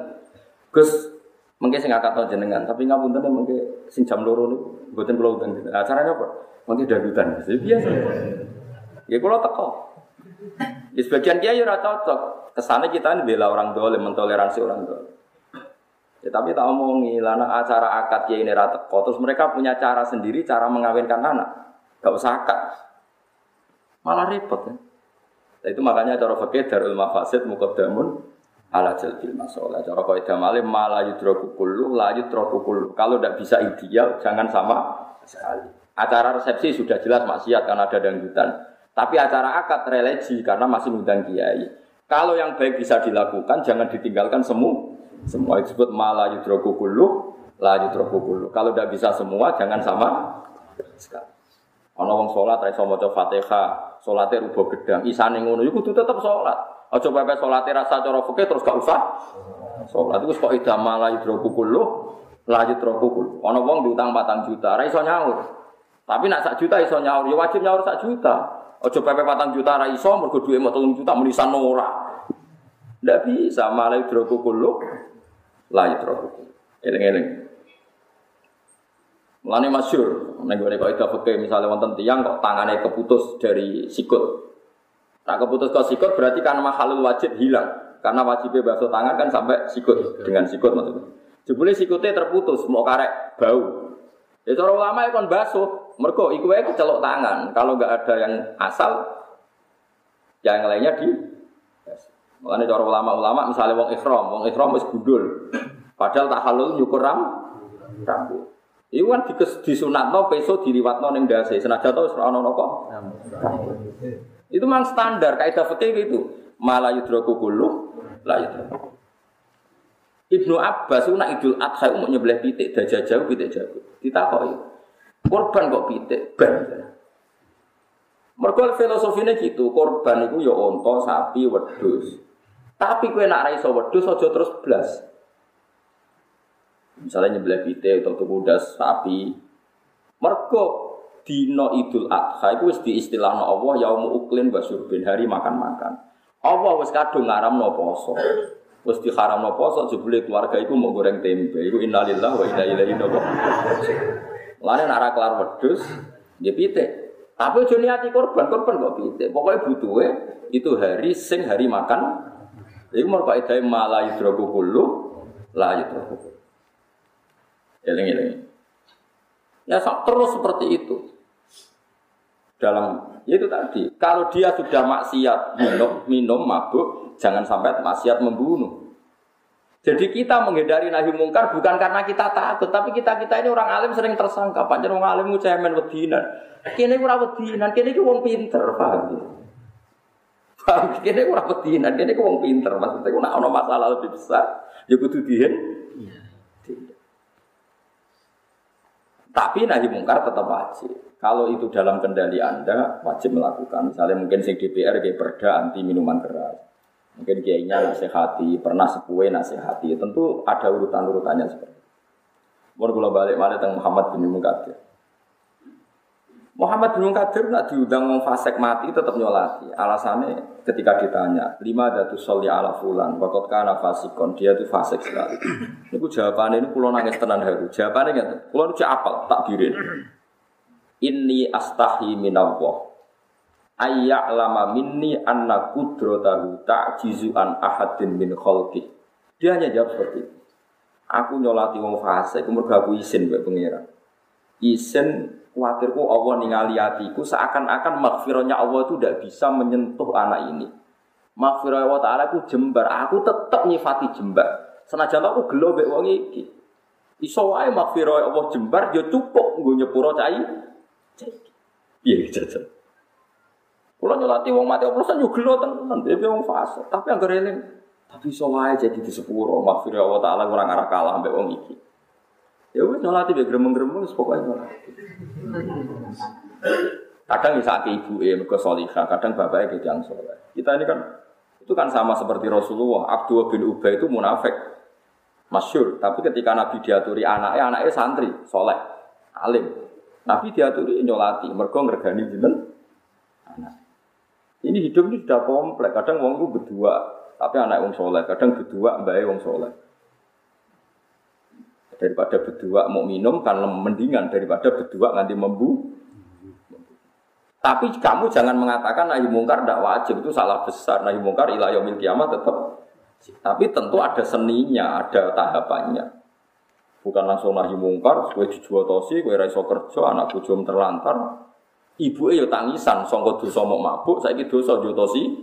Gus, mungkin sing ngakat no jenengan. Tapi nggak punten mungkin sing jam loro nu buatin pulau hutan. Acaranya apa? Mungkin dan. Jadi biasa. Ya kalau teko. Di sebagian dia ya cocok. Kesannya kita ini bela orang dolim, mentoleransi orang dolim. Ya, tapi tak omongi, lana acara akad kiai ini rata terus mereka punya cara sendiri cara mengawinkan anak. Gak usah akad. Malah repot ya. Nah, itu makanya cara fakir darul mafasid mukadamun ala jalbil masalah. Cara kau malim malah yudroku kullu, la yudroku kullu. Kalau tidak bisa ideal, jangan sama sekali. Acara resepsi sudah jelas maksiat karena ada dangdutan. Tapi acara akad religi karena masih ngundang kiai. Kalau yang baik bisa dilakukan, jangan ditinggalkan semua semua disebut malah yudroku kullu, la yudroku kullu. Kalau tidak bisa semua, jangan sama sekali. Ana wong salat ra iso maca Fatihah, salate rubo gedang, isane ngono iku kudu tetep salat. Aja pepe salate rasa cara fikih terus gak usah. Salat iku kok ida malah yudroku kullu, la yudroku kullu. Ana wong diutang 4 juta, ra iso nyaur. Tapi nak sak juta iso nyaur, ya wajib nyaur sak juta. Aja pepe 4 juta ra iso mergo duwe 3 juta menisan ora. Ndak bisa malah yudroku kullu, la yutraku. Eling-eling. Mulane masyur, nek gue kok itu misalnya wonten tiang kok tangannya keputus dari sikut. Nah keputus kok sikut berarti karena makhluk wajib hilang. Karena wajibnya basuh tangan kan sampai sikut dengan sikut maksudnya. Jebule sikutnya terputus, mau karek bau. Ya cara ulama ya kon basuh, mergo iku wae kecelok tangan. Kalau nggak ada yang asal, yang lainnya di Makanya cara ulama-ulama misalnya wong ikhram, wong ikhram wis gundul. Padahal tak halul nyukur ram rambut. Iku kan di disunatno peso diliwatno ning dasi. Senajan to wis ana napa? Itu memang standar kaidah fikih gitu. Malah yudroku kullu la yudroku. Ibnu Abbas itu nak idul adha mau nyebelah pitik, dajah jauh pitik jauh. Ditakoki. Korban kok pitik? Ben. Mergo filosofinya gitu, korban itu ya onto, sapi, wedus. Tapi kue nak raiso wedus aja terus blas. Misalnya nyebelah pitik atau tubudas sapi. Mergo dino Idul Adha itu wis diistilahno Allah yaumu uklin basurbin hari makan-makan. Allah wis kadung ngaramno poso. Wis diharamno poso jebule keluarga iku mau goreng tempe. Iku innalillahi wa inna ilaihi raji'un. Lane nak ra kelar wedhus, nggih pitik. Tapi ojo niati korban, korban kok pitik. Pokoknya butuhe itu hari sing hari makan. Mau kaidah malah yudroku kullu la yudroku. Eling-eling. Ya terus seperti itu. Dalam ya itu tadi, kalau dia sudah maksiat minum, minum mabuk, jangan sampai maksiat membunuh. Jadi kita menghindari nahi mungkar bukan karena kita takut, tapi kita kita ini orang alim sering tersangka. Panjang orang alim cemen wedinan. Kini ora wedinan, kini ku wong pinter, paham ya? Paham? Kini ora wedinan, kini ku wong pinter. Maksudnya ku nak masalah lebih besar, ya kudu. Tapi nahi mungkar tetap wajib. Kalau itu dalam kendali Anda, wajib melakukan. Misalnya mungkin sing DPR kayak perda anti minuman keras. Mungkin kiainya nasihati, pernah sepue nasihati. Tentu ada urutan-urutannya seperti itu. Mau balik balik tentang Muhammad bin Munkadir. Muhammad bin Munkadir nak diundang wong fasek mati tetap nyolati. Alasannya ketika ditanya, lima datu soli ala fulan, wakot kana fasikon, dia itu fasek sekali. Ini jawabannya ini pulau nangis tenan haru. Jawabannya nggak, pulau itu apal tak dirin. Inni astahi minallah ayya lama minni anna kudrotahu ta'jizu an ahadin min khalqi. Dia hanya jawab seperti itu. Aku nyolati wong fase, aku mergo aku isin mbek pangeran. Isin kuatirku Allah ningali hatiku seakan-akan maghfirahnya Allah itu tidak bisa menyentuh anak ini. Maghfirah Allah Ta'ala aku jembar, aku tetap nyifati jembar. Senajan aku gelo mbek wong iki. Iso wae maghfirah Allah jembar ya cukup nggo nyepuro cai. Piye jajan. Kulo nyolati wong mati oplosan yo gelo tenan, dhewe wong fase. Tapi anggere eling, tapi iso wae jadi di sepuro, maghfir Allah taala ora ngarah kalah mbek wong iki. Ya wis nyolati be gremeng-gremeng pokoke nyolati. Kadang bisa ke ibu eh mergo salihah, kadang bapaknya gedang soleh. Kita ini kan itu kan sama seperti Rasulullah. Abdullah bin Ubay itu munafik, masyur. Tapi ketika Nabi diaturi anaknya, anaknya santri, soleh, alim. Nabi diaturi nyolati, mergo ngergani jinten anak. Ini hidup ini sudah kompleks. Kadang wong itu berdua, tapi anak wong soleh. Kadang berdua, mbak wong soleh. Daripada berdua mau minum, kan mendingan daripada berdua nanti membu. Tapi kamu jangan mengatakan nahi mungkar tidak wajib itu salah besar. Nahi mungkar ilah kiamat tetap. Tapi tentu ada seninya, ada tahapannya. Bukan langsung nahi mungkar, gue dijual tosi, gue raiso kerja, anak bujum terlantar, Ibu yo tangisan songkot dosa mau mabuk, saya gitu dosa jotosi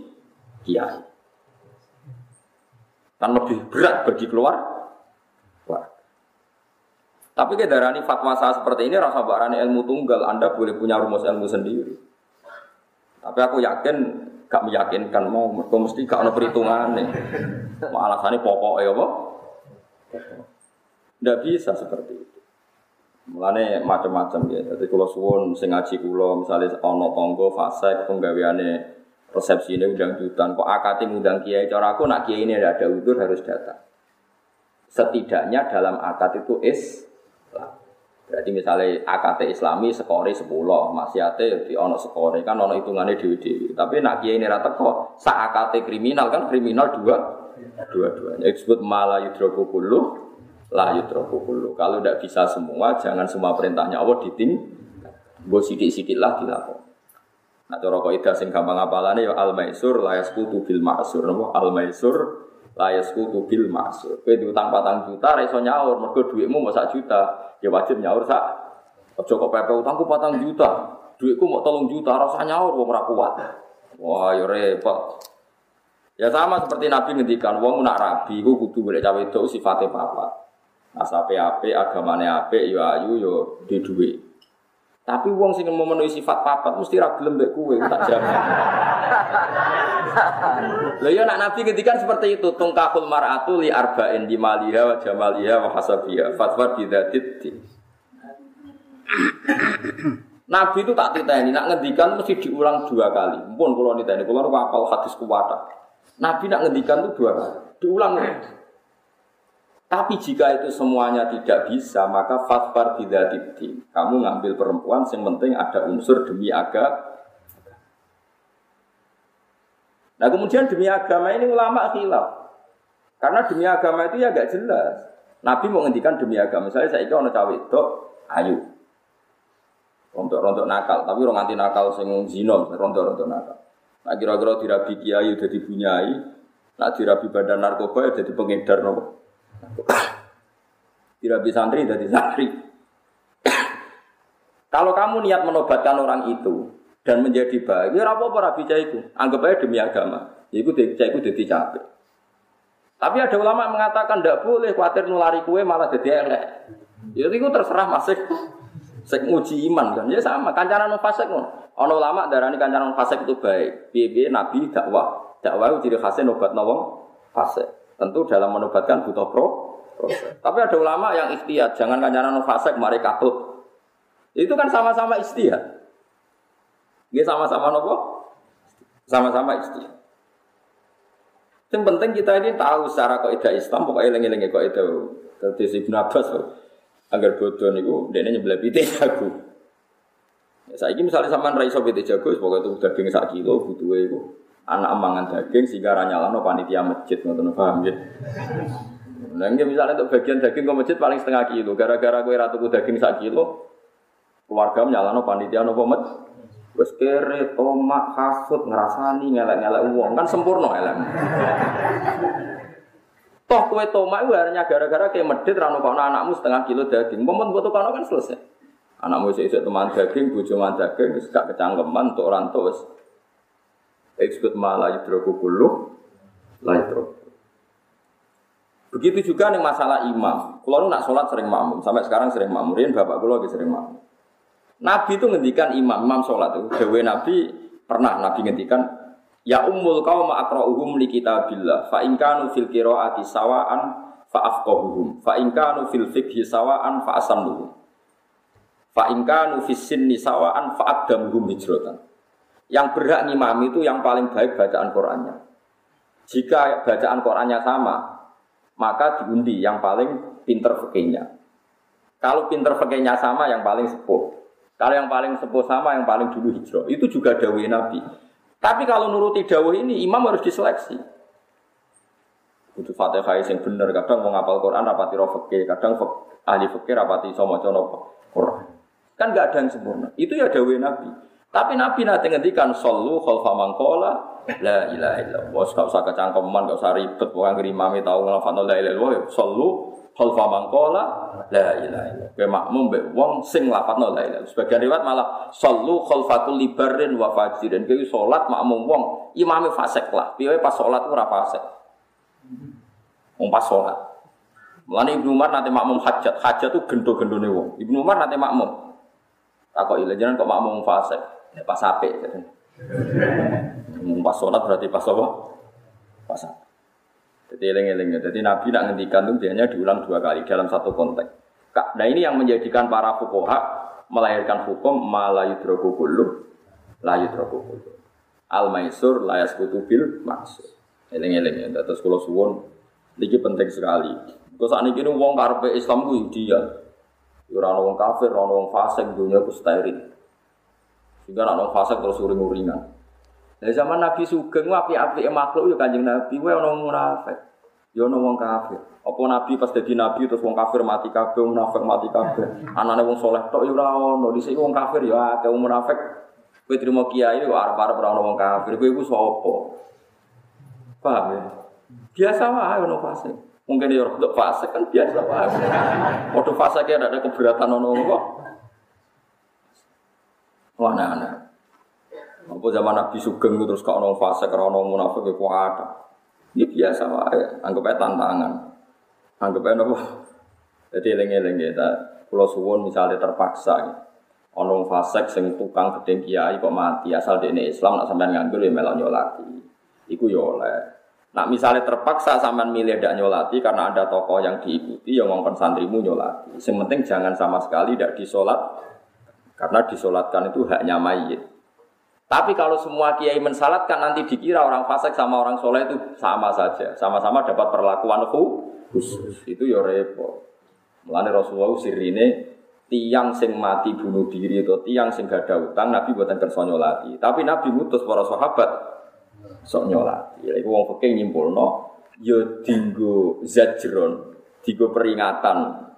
kiai. Kan lebih berat bagi keluar. Tapi ke darani fatwa saya seperti ini rasa barani ilmu tunggal, Anda boleh punya rumus ilmu sendiri. Tapi aku yakin gak meyakinkan mau mereka mesti gak ada perhitungan nih. Mau alasannya pokok ya apa? Tidak bisa seperti itu. Mulane macam-macam ya. Jadi kalau suwon sing ngaji kula misalnya ono tonggo fase penggaweane resepsi ini undang jutaan. Kok akati undang kiai cara aku nak kiai ini ada udur harus datang. Setidaknya dalam akad itu is Berarti misalnya akad Islami skore 10, maksiate di ono skore kan ono hitungannya dewi-dewi. Tapi nak kiai ini rata kok saat akad kriminal kan kriminal dua dua-duanya. Disebut malah yudroku la yutroku kullu. Kalau tidak bisa semua, jangan semua perintahnya Allah diting. Gue sidik-sidik lah dilakukan. Nah, cara kok ida sing gampang apalane ya al maisur la yasqutu bil ma'sur. Napa al maisur la yasqutu bil ma'sur. Kowe diutang patang juta ra iso nyaur mergo dhuwitmu mau sak juta. Ya wajib nyaur sak. Aja kok pepe utangku patang juta. Dhuwitku mau tolong juta ra usah nyaur wong kuat. Wah, ya repot. Ya sama seperti Nabi ngendikan, wong nak rabi ku kudu golek cawe itu sifate papa. Nasape apik, agamane apik, yo ya ayu yo di duwe. Tapi wong sing memenuhi sifat papat mesti ra gelem mbek kowe tak jamin. Lha ya nak Nabi ngendikan seperti itu, tungkahul mar'atu li arba'in di maliha wa jamaliha wa hasabiha. Fatwa bidzatid Nabi itu tak ini, nak ngendikan mesti diulang dua kali. Mumpun kalau ini, kalau apal hadis kuwata. Nabi nak ngendikan itu dua kali, diulang. Tapi jika itu semuanya tidak bisa, maka fatfar tidak dibdi. Kamu ngambil perempuan, yang penting ada unsur demi agama. Nah kemudian demi agama ini ulama khilaf. Karena demi agama itu ya gak jelas. Nabi mau ngendikan demi agama. Misalnya saya ikut cawe itu, ayu. Rontok-rontok nakal, tapi orang anti nakal sing zino, rontok-rontok nakal. Nah kira-kira dirabi kiai udah dibunyai, nah dirabi badan narkoba ya jadi pengedar nopo. Dirabi santri jadi santri. Kalau kamu niat menobatkan orang itu dan menjadi baik, ya apa apa rabi itu, anggap aja demi agama. Iku itu jadi capek. Tapi ada ulama yang mengatakan tidak boleh khawatir nulari kue malah jadi elek. Ya itu terserah masih Sek nguji iman kan, ya sama. Kancaran fasik ngono. Ono ulama darani kancaran fasik itu baik. Piye Nabi dakwah. Dakwah ciri khasnya nobat nawang fasik. Tentu dalam menobatkan butuh pro. Tapi ada ulama yang ikhtiar, jangan kancaran fasik mari katut. Itu kan sama-sama ikhtiar. Dia sama-sama nopo? Sama-sama ikhtiar. Yang penting kita ini tahu secara kaidah Islam pokoknya lengi-lengi kaidah. Terus Ibn Abbas agar bodoh niku dene nyebelah jago. Ya, saya ini misalnya sama rai sobat jago, pokoknya itu daging sak kilo butuh itu anak mangan daging sehingga ranyala no panitia masjid nonton paham ya. Nah, misalnya untuk bagian daging ke masjid paling setengah kilo, gara-gara gue ratu daging sak kilo, keluarga no panitia no pomet, Wes kere, tomak, kasut, ngerasani, ngelak-ngelak uang kan sempurna elek. Toh kue tomak itu hanya gara-gara kayak medit rano kono anakmu setengah kilo daging. Momen buat kono kan selesai. Anakmu isi teman daging, bujo teman daging, gak kecangkeman orang Ekspert malah yudroku kulu, Begitu juga nih masalah imam. Kalau nak sholat sering makmum, sampai sekarang sering makmurin, bapak kulo lagi sering makmum. Nabi itu ngendikan imam, imam sholat itu. Dewi Nabi pernah Nabi ngendikan Ya ummul qaum aqra'uhum li kitabillah. Fa in kanu fil qiraati sawaan fa afqahuhum. Fa in kanu fil fiqhi sawaan fa asannuhum fa fis sinni sawaan fa aqdamuhum hijratan yang berhak ngimami itu yang paling baik bacaan Qur'annya jika bacaan Qur'annya sama maka diundi yang paling pinter fikihnya kalau pinter fikihnya sama yang paling sepuh kalau yang paling sepuh sama yang paling dulu hijrah itu juga dawai Nabi tapi kalau nuruti dawuh ini imam harus diseleksi. Kudu Fatihah yang bener, kadang mau ngapal Quran rapati roh fikih, kadang ahli fikih rapati sama cono Quran. Kan gak ada yang sempurna. Itu ya dawuh Nabi. Tapi Nabi nanti ngendikan sallu khalfa mangkola la ilaha illallah. Gak usah kecangkeman, gak usah ribet, pokoknya ngeri mami tahu ngelafat la ilaha illallah. Sallu khalfa mangkola la ilaha illallah. Kowe makmum mbek wong sing lafadzno la ilaha Sebagian riwayat malah sallu khalfatul libarin wa fajirin. Kowe salat makmum wong imame fasik lah. Piye pas salat ora fasik. Wong pas salat. Mulane Ibnu Umar nanti makmum hajat. Hajat tuh gendo-gendone wong. Ibnu Umar nanti makmum. Takok ile jangan kok makmum fasik. Ya pas. Pas salat berarti pas apa? Pas apik. Jadi eling-eling. Jadi Nabi nak ngendikan itu biasanya diulang dua kali dalam satu konteks. Nah ini yang menjadikan para fukoha melahirkan hukum malayudroku kulu, layudroku kulu. Al maisur layas kutubil maksud. Eling-eling. Terus kalau suwon, ini penting sekali. Kalau saat ini wong karpe Islam itu dia. Ora wong kafir, ora wong fasik, dunia ku steril. Sehingga ana wong fasik terus uring-uringan. Nah zaman Nabi Sugeng api-api makhluk ya kanjeng Nabi, wae ono munafik. Ya ono wong kafir. Apa Nabi pas dadi Nabi terus wong kafir mati kabeh, munafik mati kabeh. Anane wong soleh tok ya ora ono. Dhisik wong kafir ya akeh wong munafik. Kowe trimo kiai kok arep-arep ora ono wong kafir. Kowe iku sapa? Paham ya? Biasa wae ono fase. Mungkin ya untuk fase kan biasa wae. Fase kayak ada keberatan ono kok. Wah, nah, nah. Apa zaman Nabi Sugeng terus kau orang fase, orang munafik ya kuat. Ini biasa wae, anggap aja tantangan. Anggap aja apa? Jadi eling-eling ya, kalau suwon misalnya terpaksa ya. Ono fasek sing tukang gedeng kiai kok mati asal di Islam nak sampean nganggur ya melok nyolati. Iku ya oleh. Nak misalnya terpaksa sampean milih tidak nyolati karena ada tokoh yang diikuti yang ngomong santrimu nyolati. Yang penting jangan sama sekali tidak disolat karena disolatkan itu haknya mayit. Tapi kalau semua kiai mensalatkan nanti dikira orang fasik sama orang soleh itu sama saja, sama-sama dapat perlakuan khusus. Itu ya repot. Mulane Rasulullah sirine tiang sing mati bunuh diri atau tiang sing gak ada utang Nabi buatan kersa nyolati. Tapi Nabi ngutus para sahabat sok nyolati. Ya iku wong fikih nyimpulno ya dinggo zajron, dinggo peringatan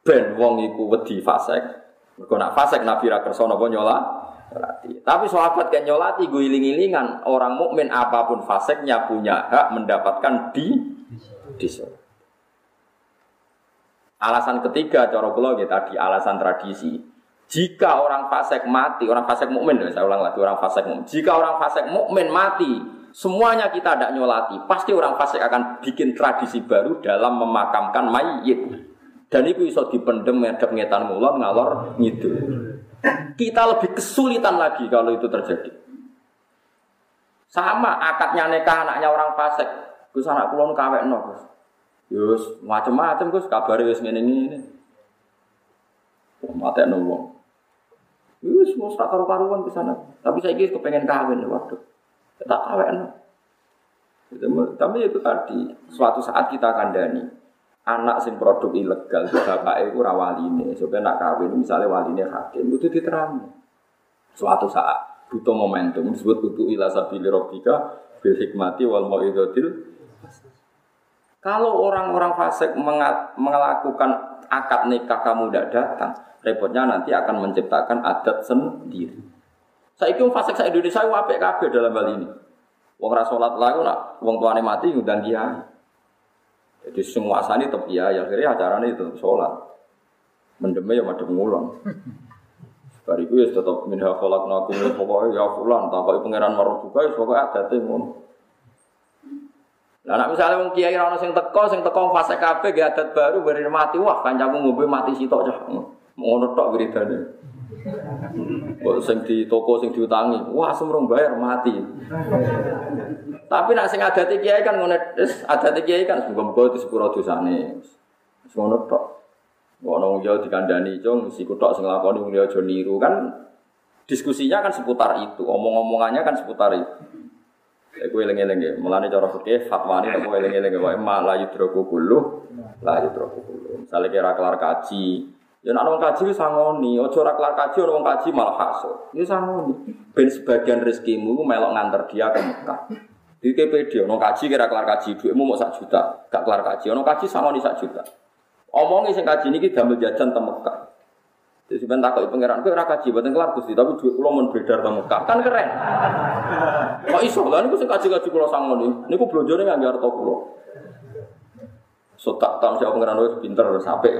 ben wong iku wedi fasik. Mergo nak fasik Nabi ra kersa napa nyolati. Tapi sahabat kan nyolati gue iling-ilingan orang mukmin apa pun faseknya punya hak mendapatkan di di Alasan ketiga cara kula ya tadi alasan tradisi. Jika orang fasik mati, orang fasik mukmin, saya ulang lagi orang fasik mukmin. Jika orang fasik mukmin mati, semuanya kita tidak nyolati. Pasti orang fasik akan bikin tradisi baru dalam memakamkan mayit. Dan itu bisa dipendem medep ngetan ngulon ngalor gitu. Kita lebih kesulitan lagi kalau itu terjadi. Sama akadnya nikah anaknya orang fasik. Gus anak kulon kawek no, Gus. Yus macam-macam Gus kabare wis ngene-ngene. Wah, mate wong. Yus mau sak karo-karuan ke sana. Tapi saya kira kepengen kawin waktu. Tak kawin. Tapi itu tadi, suatu saat kita kandani anak sing produk ilegal bapak itu rawaline supaya nak kawin misalnya waline hakim itu diterang suatu saat butuh momentum disebut butuh ila sabili robika bil hikmati wal kalau orang-orang fasik melakukan akad nikah kamu tidak datang, repotnya nanti akan menciptakan adat sendiri. Saya kira fasik saya Indonesia wape kabeh dalam hal ini. Wong rasolat lagu nak, wong tuane mati ngundang dia. Jadi semua asani tetap ya, ya akhirnya acaranya itu sholat. Mendeme ya madem ngulon. Bariku ya tetap minha kolak nakum pokoknya ya fulan, tak pangeran marbuka ya pokoknya ngono. Lah nek misale wong kiai ono sing teko, sing teko fase kabeh ge adat baru bari mati, wah kancamu ngombe mati sitok cah. Ngono tok wiridane. Kok sing di toko sing diutangi, wah semrong bayar mati. Tapi nek sing adate kiai kan ngono, wis adate kiai kan muga-muga disepuro dosane. Wis ngono tok. Ono yo dikandani cung si kutok sing lakoni wong aja niru kan diskusinya kan seputar itu, omong-omongannya kan seputar itu. Iku eling-eling ya. Mulane cara fikih fatwa ini aku eling-eling ya. Ma la yudroku kullu, la yudroku kullu. Misalnya kira kelar kaji, ya nak nong kaji sangoni, ojo ora kelar kaji orang kaji malah hasil. Ya sangoni. Ben sebagian rezekimu melok nganter dia ke Mekah. Di KPD, nong kaji kira kelar kaji, duitmu mau sak juta, gak kelar kaji, nong kaji sangoni sak juta. Omongin sing kaji ini kita jajan ke Mekah. Jadi sebentar takut pangeran, kau raka kaji buatan kelar gusti, tapi duit pulau mau beredar di Mekah, kan keren. Kok iso lah, ini sing kaji kaji pulau sangon ini, ini aku belanja nih nggak harta pulau. So tak tahu siapa pangeran itu pinter sampai.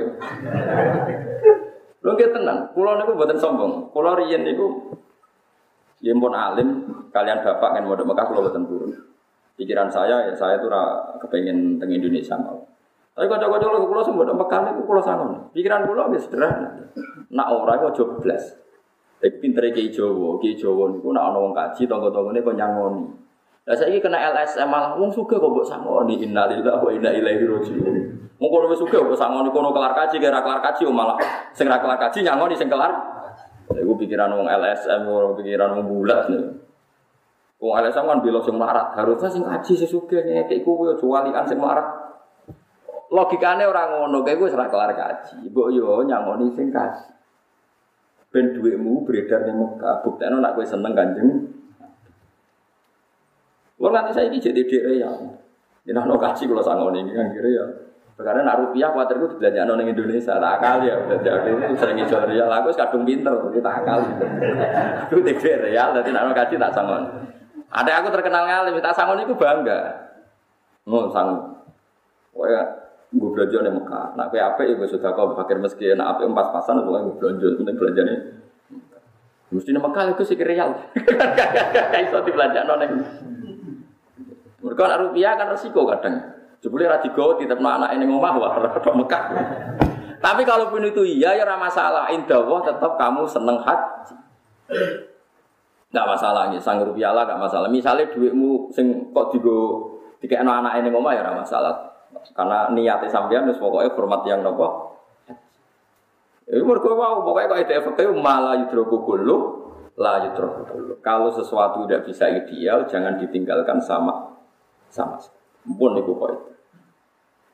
Lo kita tenang, pulau ini buatan sombong, pulau rian itu Ya pun alim, kalian bapak kan mau Mekah kalau buatan turun. Pikiran saya ya saya tuh kepengen teng Indonesia mau. Tapi kocok-kocok kula sing mbok Mekah niku kula sangon. Pikiran kula wis sederhana. Nak ora iku aja blas. Iki pintere ki Jawa, ki Jawa niku nak ana wong kaji tangga-tanggane kok nyangoni. Lah saiki kena LSM malah wong sugih kok mbok sangoni innalillahi wa inna ilaihi raji'un. Wong kono wis sugih kok kono kelar kaji kira kelar kaji malah sing ra kelar kaji nyangoni sing kelar. Iku pikiran wong LSM, pikiran wong bulat nih. Wong LSM kan belok sing marat, harusnya sing kaji sesugih ngekek kuwi aja walikan sing marat. Logikane orang ngono, kayak gue serah kelar kaji. Ibu yo nyangoni sing kaji. Ben duitmu beredar di Mekah. Bukti nak gue seneng kanjeng. Lo nanti saya ini jadi diri ya. Ini no kaji kalau sangoni ini kan kira ya. Karena nak rupiah khawatir gue belanja nong Indonesia, tak akal ya belanja itu sering jual real. Aku kadung pinter, tapi tak akal. Aku tidak real, jadi nak kaji tak sangon. Ada aku terkenal ngalim, tak sangon itu bangga. Mau sang, Pokoknya gue belanja nih Mekah. Nak kue apa ya gue sudah kau fakir meski nak apa empat pasan pokoknya gue belanja, penting belanja nih. Mesti nama kali itu sih real. Gak iso dibelanja noneng. Mereka rupiah kan resiko kadang. Jebule ra digawa tetap anak ini ngomah wah rada Mekah. Tapi kalaupun itu iya ya ora masalah. Indah tetap kamu seneng haji. Enggak masalah nih, sang rupiah lah enggak masalah. Misalnya duitmu sing kok digo tiga anak ini ngomah ya ora masalah. Karena niatnya sampean wis pokoknya format yang nopo. Itu mergo wow, pokoknya kok IDF itu malah yudroku kullu la yudroku kullu. Kalau sesuatu tidak bisa ideal, jangan ditinggalkan sama sama. Pun itu kok itu.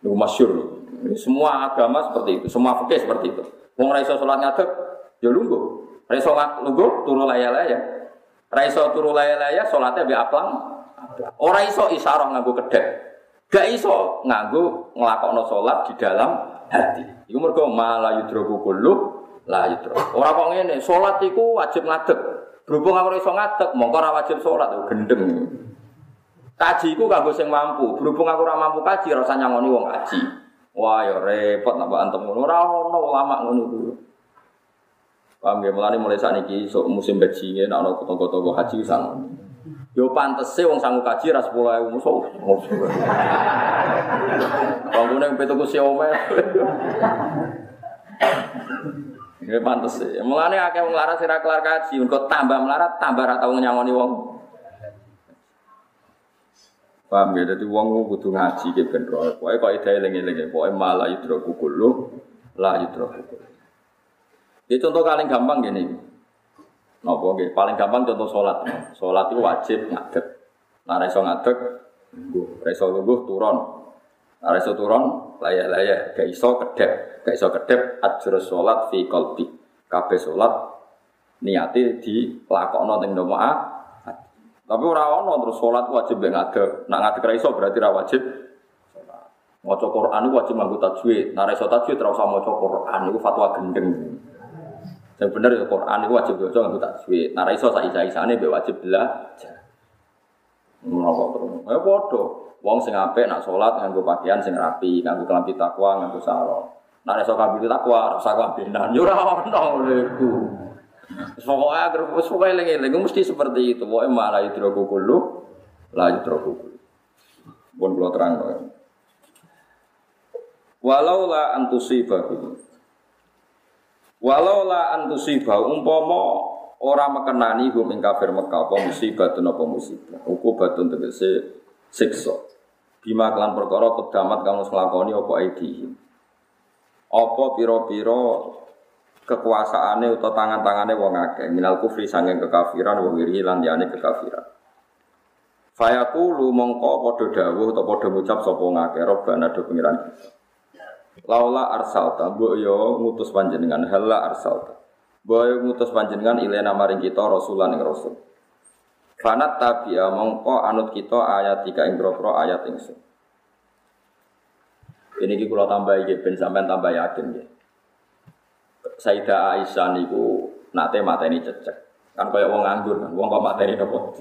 Itu masyur. Semua agama seperti itu, semua fikih seperti itu. Wong ra iso salat ngadeg, ya lungguh. Ra iso turu laya-laya. Ra iso turu laya-laya salate mbek aplang. Ora iso isyarah nganggo kedek. Gak iso nganggo nglakokno salat di dalam hati. Iku mergo mala yudroku kullu la yudro. Ora kok ngene, salat wajib ngadeg. Berhubung aku iso ngadeg, mongko ora wajib salat, gendeng. Kaji ku kanggo sing mampu. Berhubung aku ora mampu kaji, rasa nyangoni wong kaji. Wah, ya repot napa antem ngono. Ora ono ulama ngono iku. Paham ya, mulane mulai saat ini so, musim ini, nak ono toko-toko haji sang. Yo pantes sih wong sanggup kaji ras sepuluh ewu musuh. Wong kuning petu ku siome. Ini pantes sih. Mulane akeh wong larat sira kelar kaji, engko tambah melarat tambah ra tau nyangoni wong. Paham ya, jadi wong kudu ngaji ke ben roh. Pokoke kok ide eling-eling, pokoke malah yudro kukulu, la yudro kukulu. Ini contoh paling gampang gini. Nopo nggih, paling gampang contoh sholat. Sholat itu wajib ngadeg. Nah, reso ngadeg, reso lungguh turun. Nah, reso turun, laya-laya, gak iso kedep, gak iso kedep, ajur sholat fi kolbi. Kabeh sholat niati di lakokno teng doa tapi ora ono terus salat wajib ben ngadeg. Nak ngadeg ra iso berarti ra wajib salat. Maca Quran wajib nganggo tajwid. Nek iso tajwid ora usah maca Quran iku fatwa gendeng. Yang bener ya Quran itu wajib baca nganggo tajwid. Nek iso sak isa-isane mbek wajib belajar. Ngono terus. Ya padha. Wong sing apik nak salat nganggo pakaian sing rapi, nganggo kelambi takwa, nganggo sarung. Nek iso kabeh takwa, ora usah kabenan. Yo ora ono. Pokoknya agar pokoknya eling-eling mesti seperti itu. Pokoknya malah yudroku kullu, la yudroku kullu. Pun kalau terang. Walau la antusibahu. Walau la antusibahu umpama ora mekenani hum ing kafir Mekah apa musibah apa musibah. Ukubatun tegese siksa. Bima kelan perkara kedamat kamu nglakoni apa aidihim. Apa pira-pira kekuasaane atau tangan-tangane wong akeh. Minal kufri sanging kekafiran wa wiri lan liyane kekafiran. Fayaqulu mongko padha dawuh atau padha ngucap sapa ngake robbana do pengiran kita. Laula arsalta mbok yo ngutus panjenengan halla arsalta. Mbok yo ngutus panjenengan ilena maring kita rasulan ing rasul. Fanat tabi'a mongko anut kita ayat tiga ing ayat ingsun. Ini kita tambah iki ben sampean tambah yakin ya. Sayyidah Aisyah niku nate mateni cecek. Kan kaya wong nganggur kan, wong kok mateni nopo?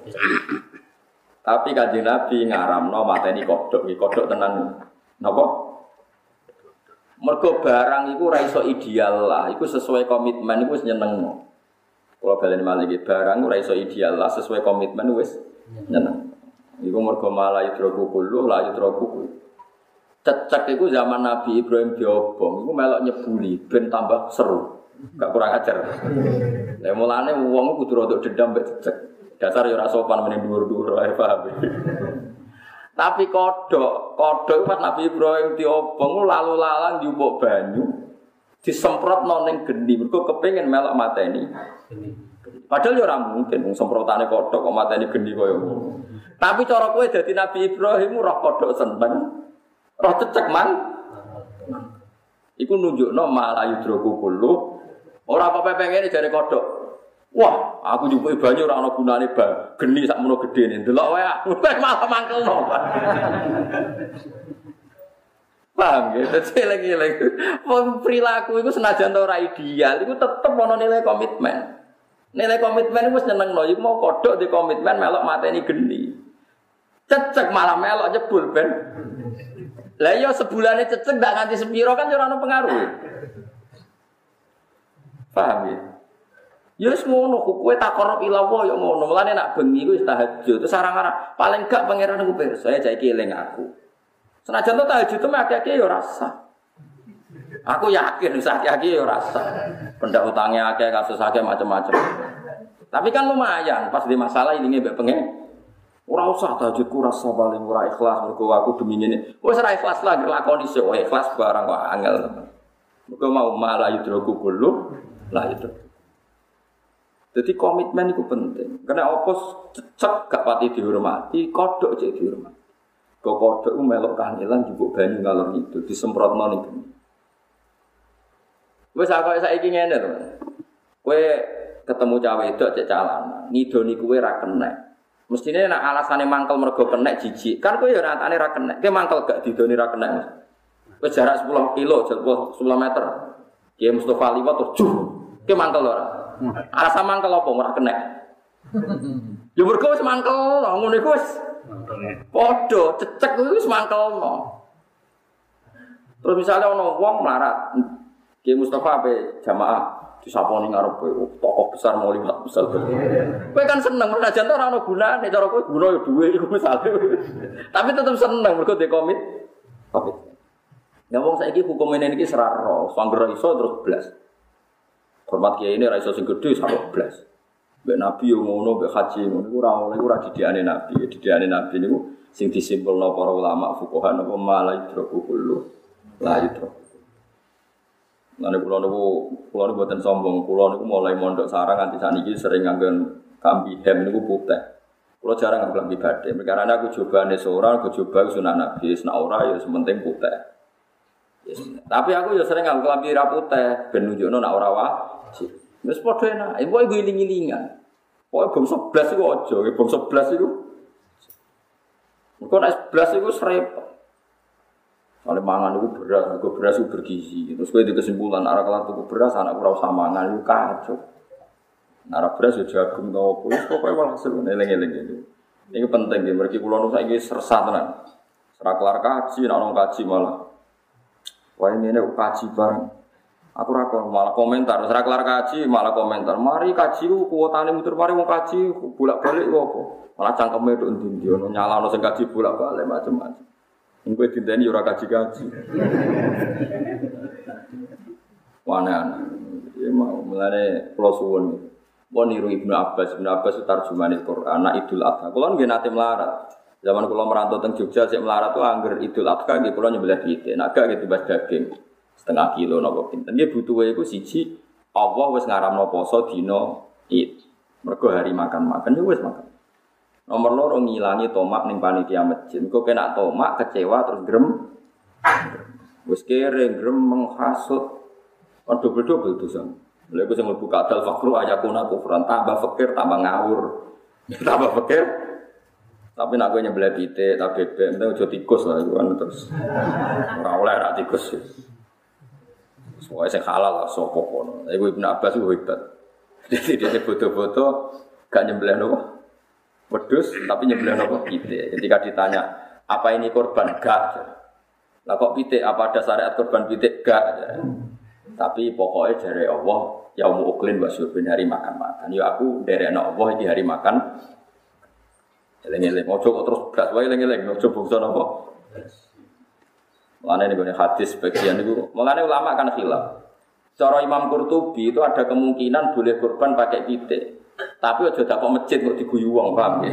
Tapi kanjeng Nabi ngaramno mateni kodok, iki kodok tenan napa? Mergo barang iku ora iso ideal lah, iku sesuai komitmen iku wis nyenengno. Kalau balen malah iki barang ora iso ideal lah sesuai komitmen wis nyeneng. Iku mergo malah yudroku kullu la yudroku kullu. Cecek itu zaman Nabi Ibrahim diobong, itu melok nyebuli, ben tambah seru, gak kurang ajar. Ya mulane uang kudu rodok dendam mbek cecek. Dasar ya ora sopan meneng dhuwur-dhuwur ae paham. Tapi kodok, kodok pas Nabi Ibrahim diobong lalu lalang diubuk banyu, disemprot noning geni, mergo kepengin melok mateni. Padahal ya ora mungkin semprotane kodok kok mateni geni koyo. Tapi cara kowe dadi Nabi Ibrahim roh kodok seneng. Roh cecek man. Iku nunjukno malah yudroku kullu. Ora apa pengen dari kodok. Wah, aku njupuk banyu ora ana gunane ba. Geni sak mono gedene. Delok wae aku malah mangkelno. Paham ya? Jadi lagi-lagi perilaku itu senajan ora ideal, itu tetep ono nilai komitmen. Nilai komitmen itu seneng loh, mau kodok di komitmen melok mateni geni. Cecek malah melok jebul ben. Lah iya sebulannya cecek ndak nganti sepiro kan ora ono pengaruh. Paham ya? Ya wis ngono, kowe takorob ila Allah ya ngono. Mulane nak bengi ku tahajud. Terus arang-arang paling gak pangeran aku pirsa ya jake eling aku. Senajan to tahajud itu akeh ya rasa. Aku yakin wis akeh ya rasa. Pendak utangnya akeh kasus akeh macam-macam. Tapi kan lumayan pas di masalah ini mbek pengen Ora usah tahajudku rasa paling ora ikhlas mergo aku demi ngene. Wis ora ikhlas lah nglakoni sik ikhlas barang kok angel. Mergo mau malah yudroku kulo lah itu. Jadi komitmen itu penting. Karena opos cecek gak pati dihormati, kodok cek dihormati. Kok kodok melok kangelan juga banyu ngalor itu disemprot nih. Wes aku saiki ngene to. Kowe ketemu cawe itu cek calana, ngidoni kowe ra kena. Mestine nek alasane mangkel mergo kena jijik. Kan kowe ya nyatane ra kena. Kowe mangkel gak didoni ra kena. Wis jarak 10 kilo, 10 meter. Ki Mustofa liwat tuh juh. Kowe mangkel ora? Alasan mangkel apa ora kena? Ya mergo wis mangkel, ngono iku wis. Padha cecek kuwi wis mangkelno. Terus misalnya ono wong melarat, Ki Mustafa ape jamaah disaponi ngarep kowe tokoh besar mau liwat besar. Kowe kan seneng menajan ora ono gunane cara kowe guna ya duwe iku misale. Tapi tetep seneng mergo de komit. Komit. Ya wong saiki hukum ini iki seraro, sangger iso terus blas. Hormat kiai ini raiso sing gede sampai belas. Mbak Nabi yang ngono, mbak haji ngono, itu orang oleh ora didiane Nabi, didiane Nabi ini sing disimpul para ulama fukohan apa malah idroku kulu, lah itu. Nanti pulau niku pulau niku buatan sombong, pulau niku mulai mondok sarang nanti saat ini sering nganggen kambi hem niku putih. Pulau jarang ngambil kambi badai, karena aku coba nih seorang, aku coba sunnah Nabi, sunnah ora ya sementing putih. Yes. Tapi aku ya sering ngambil kambi raputih, ben nunjukno nak ora wajib. Wis padha enak. Ibu iku iling-ilingan. Pokoke bangsa 11 iku aja, bangsa 11 iku. Engko nek 11 iku repot. Kalau mangan itu beras, itu beras itu bergizi. Terus gue di kesimpulan, arah kelar tuku beras, anak kurang sama mangan itu kacau. Arah beras itu jagung tau apa, itu pokoknya malah seru, eleng-eleng itu. Ini penting, ya. mereka pulau nusa ini sersa tenan. Serah kelar kaji, nak kaji malah. Wah ini ini kaji bareng. Aku rako malah komentar, serak kelar kaji malah komentar. Mari kaji ku kuotane muter mari mau kaji bolak-balik kok apa. Malah cangkeme nduk ndi-ndi ono nyalano sing kaji bolak-balik macam-macam. Engko dinteni ora kaji-kaji. Wana ya mau mulane kula suwun. Kula niru Ibnu Abbas, Ibnu Abbas tarjuman Al-Qur'an, anak Idul Adha. Kula nggih nate melarat. Zaman kula merantau teng Jogja sik melarat tuh angger Idul Adha nggih kula nyembelih pitik. Nek gak gitu bas daging setengah kilo nopo pinten. Dia butuh iku siji Allah wis ngaramno poso dina Id. Mergo hari makan-makan ya wis makan. Nomor loro ngilangi tomak ning panitia masjid. Kok kena tomak kecewa terus grem. Wis kere grem menghasut. Kan double-double dosa. Lha iku sing mlebu kadal fakru ayakuna kufran tambah fakir tambah ngawur. tambah fakir tapi nak gue nyebelah pite, tapi bebek, aja tikus lah, itu kan terus. Ora oleh rak tikus. Soalnya saya halal lah, sopo kono. Ibu Ibnu Abbas itu hebat. Jadi dia foto-foto gak nyembelih nopo wedus, tapi nyembelih nopo pite. Ketika ditanya apa ini korban gak? Lah kok pite? Apa ada syariat korban pite gak? Tapi pokoknya dari Allah ya mau uklin wasyurbin hari makan makan. Ya aku dari anak Allah di hari makan. Eleng-eleng, mau coba terus beras, wae eleng-eleng, mau coba bungsu nopo. Mulane nih hadis bagian itu, mulane ulama kan hilaf. Cara Imam Qurtubi itu ada kemungkinan boleh kurban pakai pitik. Tapi aja dapat masjid kok diguyu wong, paham ya?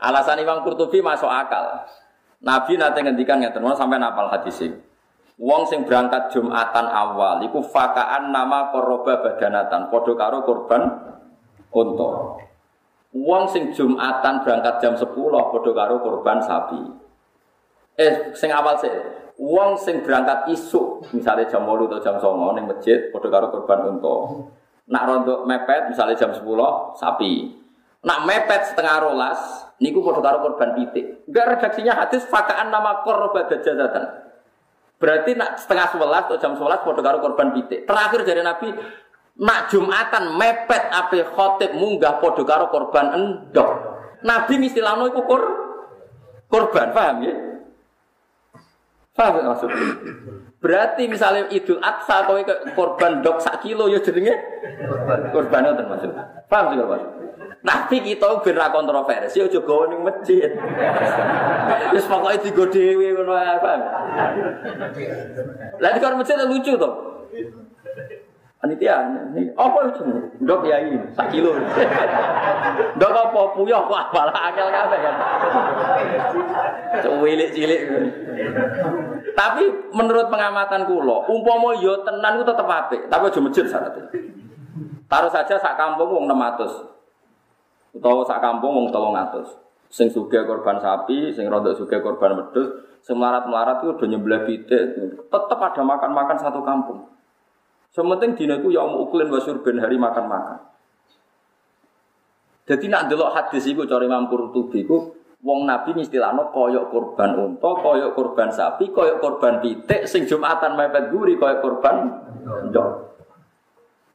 Alasan Imam Qurtubi masuk akal. Nabi nanti ngendikan ngeten, sampai napal hadis ini. Wong sing berangkat Jumatan awal iku fakaan nama koroba badanatan, padha karo korban unta. Wong sing Jumatan berangkat jam 10 padha karo korban sapi eh sing awal sih uang sing berangkat isu misalnya jam 8 atau jam 9 ning masjid padha karo korban unta nak rontok mepet misalnya jam 10 sapi. Nak mepet setengah rolas niku padha karo korban pitik. Enggak redaksinya hadis fakaan nama korban jazatan berarti nak setengah 11 atau jam 11 padha karo korban pitik. Terakhir dari nabi nak jumatan mepet ape khotib munggah padha karo korban endok. Nabi istilahno iku kur korban paham ya? Paham gak maksud? Berarti misalnya Idul Adha kowe korban dok sak kilo ya jenenge korban itu maksud. Paham sih Mas? Tapi kita ben ra kontroversi aja gawe ning masjid. Wis pokoke digo dhewe ngono paham? Lah di masjid lucu to. Panitia, ini apa itu? Dok ya ini, sak kilo. Dok apa puyah kok malah akal kabeh kan. Cilik-cilik. Tapi menurut pengamatan kula, umpama yo tenan ku tetep apik, tapi aja masjid syaratnya. Taruh saja sak kampung wong 600. Utawa sak kampung wong 300. Sing sugih korban sapi, sing rodok sugih korban wedhus, sing melarat-melarat itu udah nyebelah pitik. Tetap ada makan-makan satu kampung. Sementing dina iku ya uklin wa surben hari makan-makan. Jadi nak delok hadis iku cara Imam Qurtubi wong Nabi istilahno koyok korban unta, koyok korban sapi, koyok korban pitik sing Jumatan mepet guri koyok korban ndok.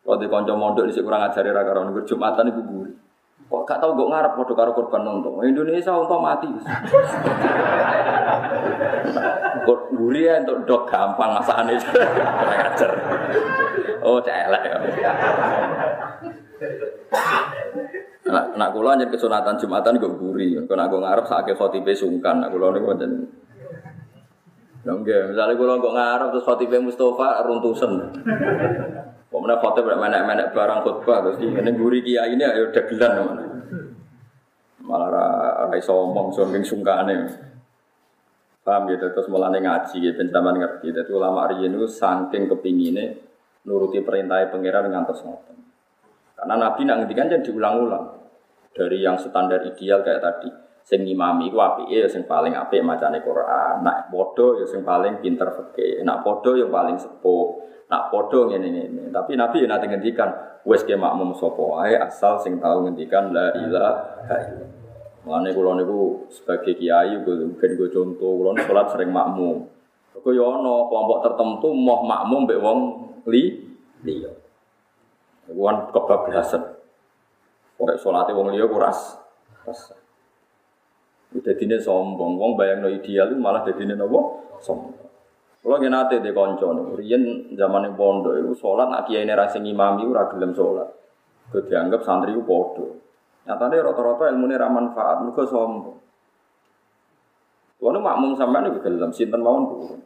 Kalau di mondok di kurang ajari ra karo Jumatan iku. Kok gak tau kok ngarep padha karo korban unta. Indonesia unta mati. Kok guri ya untuk dok gampang masakane. Kurang ajar. Oh, celek ya. Nak nak kula nyen kesunatan Jumatan kok guri. Kok nak ngarep sakake khotibe sungkan. Nak kula niku Lha nggih, misale kula kok ngarep terus khotibe Mustofa runtusen. Pemenang khotib menek-menek barang khutbah terus ini guri kiai ini ayo dagelan mana. Malah ra iso omong saking sungkane. Paham gitu terus mulane ngaji gitu pencaman ngerti. Dadi ulama riyen niku saking kepingine nuruti perintah pangeran ngantos ngoten. Karena Nabi nak ngendikan jadi diulang-ulang. Dari yang standar ideal kayak tadi. Sing ngimami ku apike ya sing paling apik macane Quran. Nak bodoh ya sing paling pinter fikih. Nak bodoh yang paling sepuh. Nak podo ngene ngene. Tapi Nabi ya nanti ngendikan wes ke makmum sapa asal sing tahu ngendikan la ilaha illallah. Mulane kula niku sebagai kiai gue contoh kula salat sering makmum. Kok yo ana kelompok tertentu mau makmum mbek wong li liya. Wan kebablasan. Pokoknya sholatnya wong liya kuras. Udah dine sombong, wong bayang no ideal malah jadi nopo sombong. Kalau kita nanti di konco nih, Rian zaman yang pondok itu sholat, nak kiai rasa ngimami itu ragilem sholat. Itu dianggap santri itu podo. Nyatanya rata-rata ilmu ini ramanfaat, mereka sombong. Tuhan makmum sampai ini gelem, sinten mawon turun.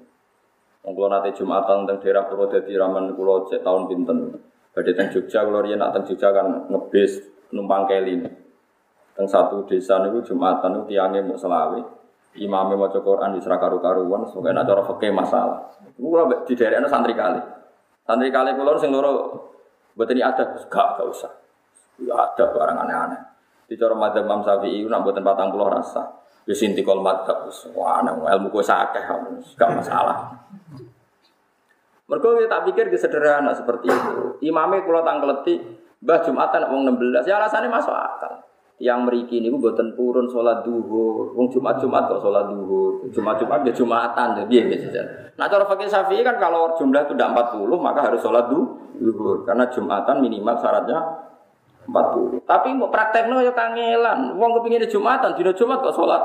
Wong kula nate Jumatan teng daerah Purwodadi raman kula cek tahun pinten. Badhe teng Jogja kula riyen nak Jogja kan ngebis numpang keli. Teng satu desa niku Jumatan niku tiange muk selawe. Imame maca Quran wis ra karu-karuan, sok enak cara fikih masalah. Kula di daerahnya santri kali. Santri kali kula sing loro mboten ada, gak gak usah. Ya ada barang aneh-aneh. Di cara madzhab Imam Syafi'i nak mboten 40 rasa. Wis intikal madzhab wis wah ilmu ku sakeh gak masalah. Mereka tak pikir sederhana seperti itu. Imamnya kalau tangkleti, bah Jumatan wong 16, ya alasannya masuk akal. Yang meriki ini buatan purun sholat duhur, wong Jumat kok sholat duhur, Jumat Jumat ya Jumatan, ya biar biasa. Nah cara fakir Syafi'i kan kalau jumlah itu tidak 40 maka harus sholat duhur, karena Jumatan minimal syaratnya 40. Tapi mau praktekno ya kangelan, wong kepingin Jumatan, tidak Jumat kok sholat.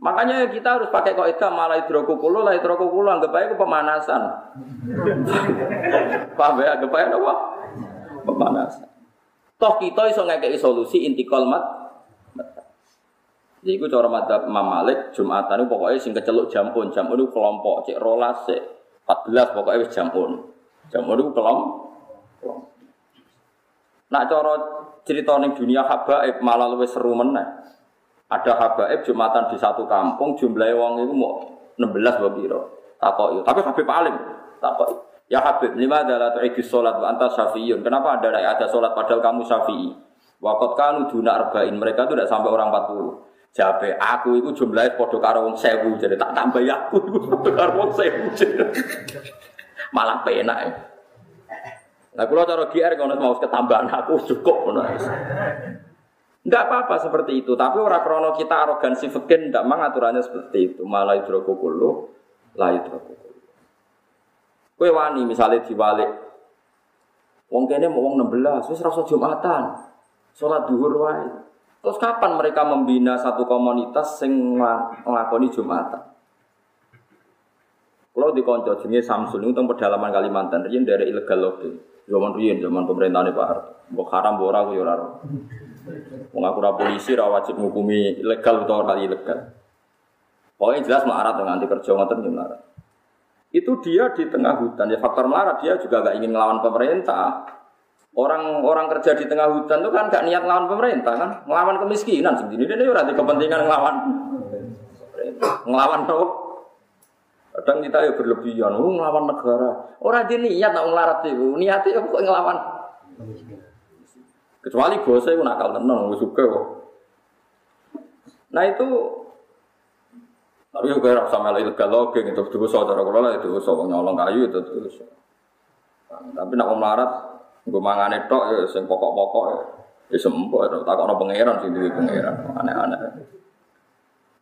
Makanya kita harus pakai kaidah malah hidrokukulu lah hidrokukulu anggap aja pemanasan. Paham ya? Anggap aja apa? Pemanasan. Toh kita iso ngekei solusi inti kolmat. Jadi itu cara madzhab Imam Malik Jumatan pokoknya sing keceluk jampun, jampun itu kelompok cek rolas cek 14 pokoknya wis jampun. Jampun itu kelompok. Nak cara cerita ning dunia habaib malah luwih seru meneh. Ada habaib Jumatan di satu kampung, jumlahnya wong itu mau 16 bawa biro. Takoi. Tapi Habib alim. Takoi. Ya Habib, lima adalah tu'idus sholat wa anta syafi'iyun. Kenapa ada ada sholat padahal kamu syafi'i? Wakot kanu duna arba'in. Mereka itu tidak sampai orang 40. Jabe, aku itu jumlahnya podo karo sewu. Jadi tak tambah ya aku itu podo karo wong sewu. Malah penak ya. Nah, kalau cara GR kalau mau ketambahan aku cukup. Tidak apa-apa seperti itu, tapi orang krono kita arogansi fikir tidak mang aturannya seperti itu. Malah hidrokukulu, lah. Kue wani misalnya diwalik, wong kene mau wong 16, wis rasa jumatan, sholat duhur wae. Terus kapan mereka membina satu komunitas sing ngelakoni jumatan? Kalau di konco jenenge Samsul itu pedalaman Kalimantan, riyen dari ilegal loge. Zaman riyen zaman pemerintahan Pak Harto. Mbok haram mbok ora aku ya ora. Wong aku ora polisi ora wajib ngukumi ilegal utawa ora ilegal. Pokoknya jelas melarat dengan kerja ngoten ya melarat. Itu dia di tengah hutan ya faktor melarat dia juga gak ingin ngelawan pemerintah. Orang-orang kerja di tengah hutan itu kan gak niat ngelawan pemerintah kan, ngelawan kemiskinan sendiri. Dia di kepentingan ngelawan ngelawan apa? Kadang kita ya berlebihan, oh, ngelawan negara. Orang dia niat nak ngelarat itu, niatnya ya kok ngelawan. Kecuali bosnya itu nakal tenang, suka kok. Nah itu tapi juga rasa melu ilegal logeng itu tuh saudara kalau lah itu so nyolong kayu itu tuh Tapi nak melarat, gue mangan itu ya, sing pokok-pokok ya, ya sembuh. Tak kau pangeran sih di pangeran, aneh-aneh.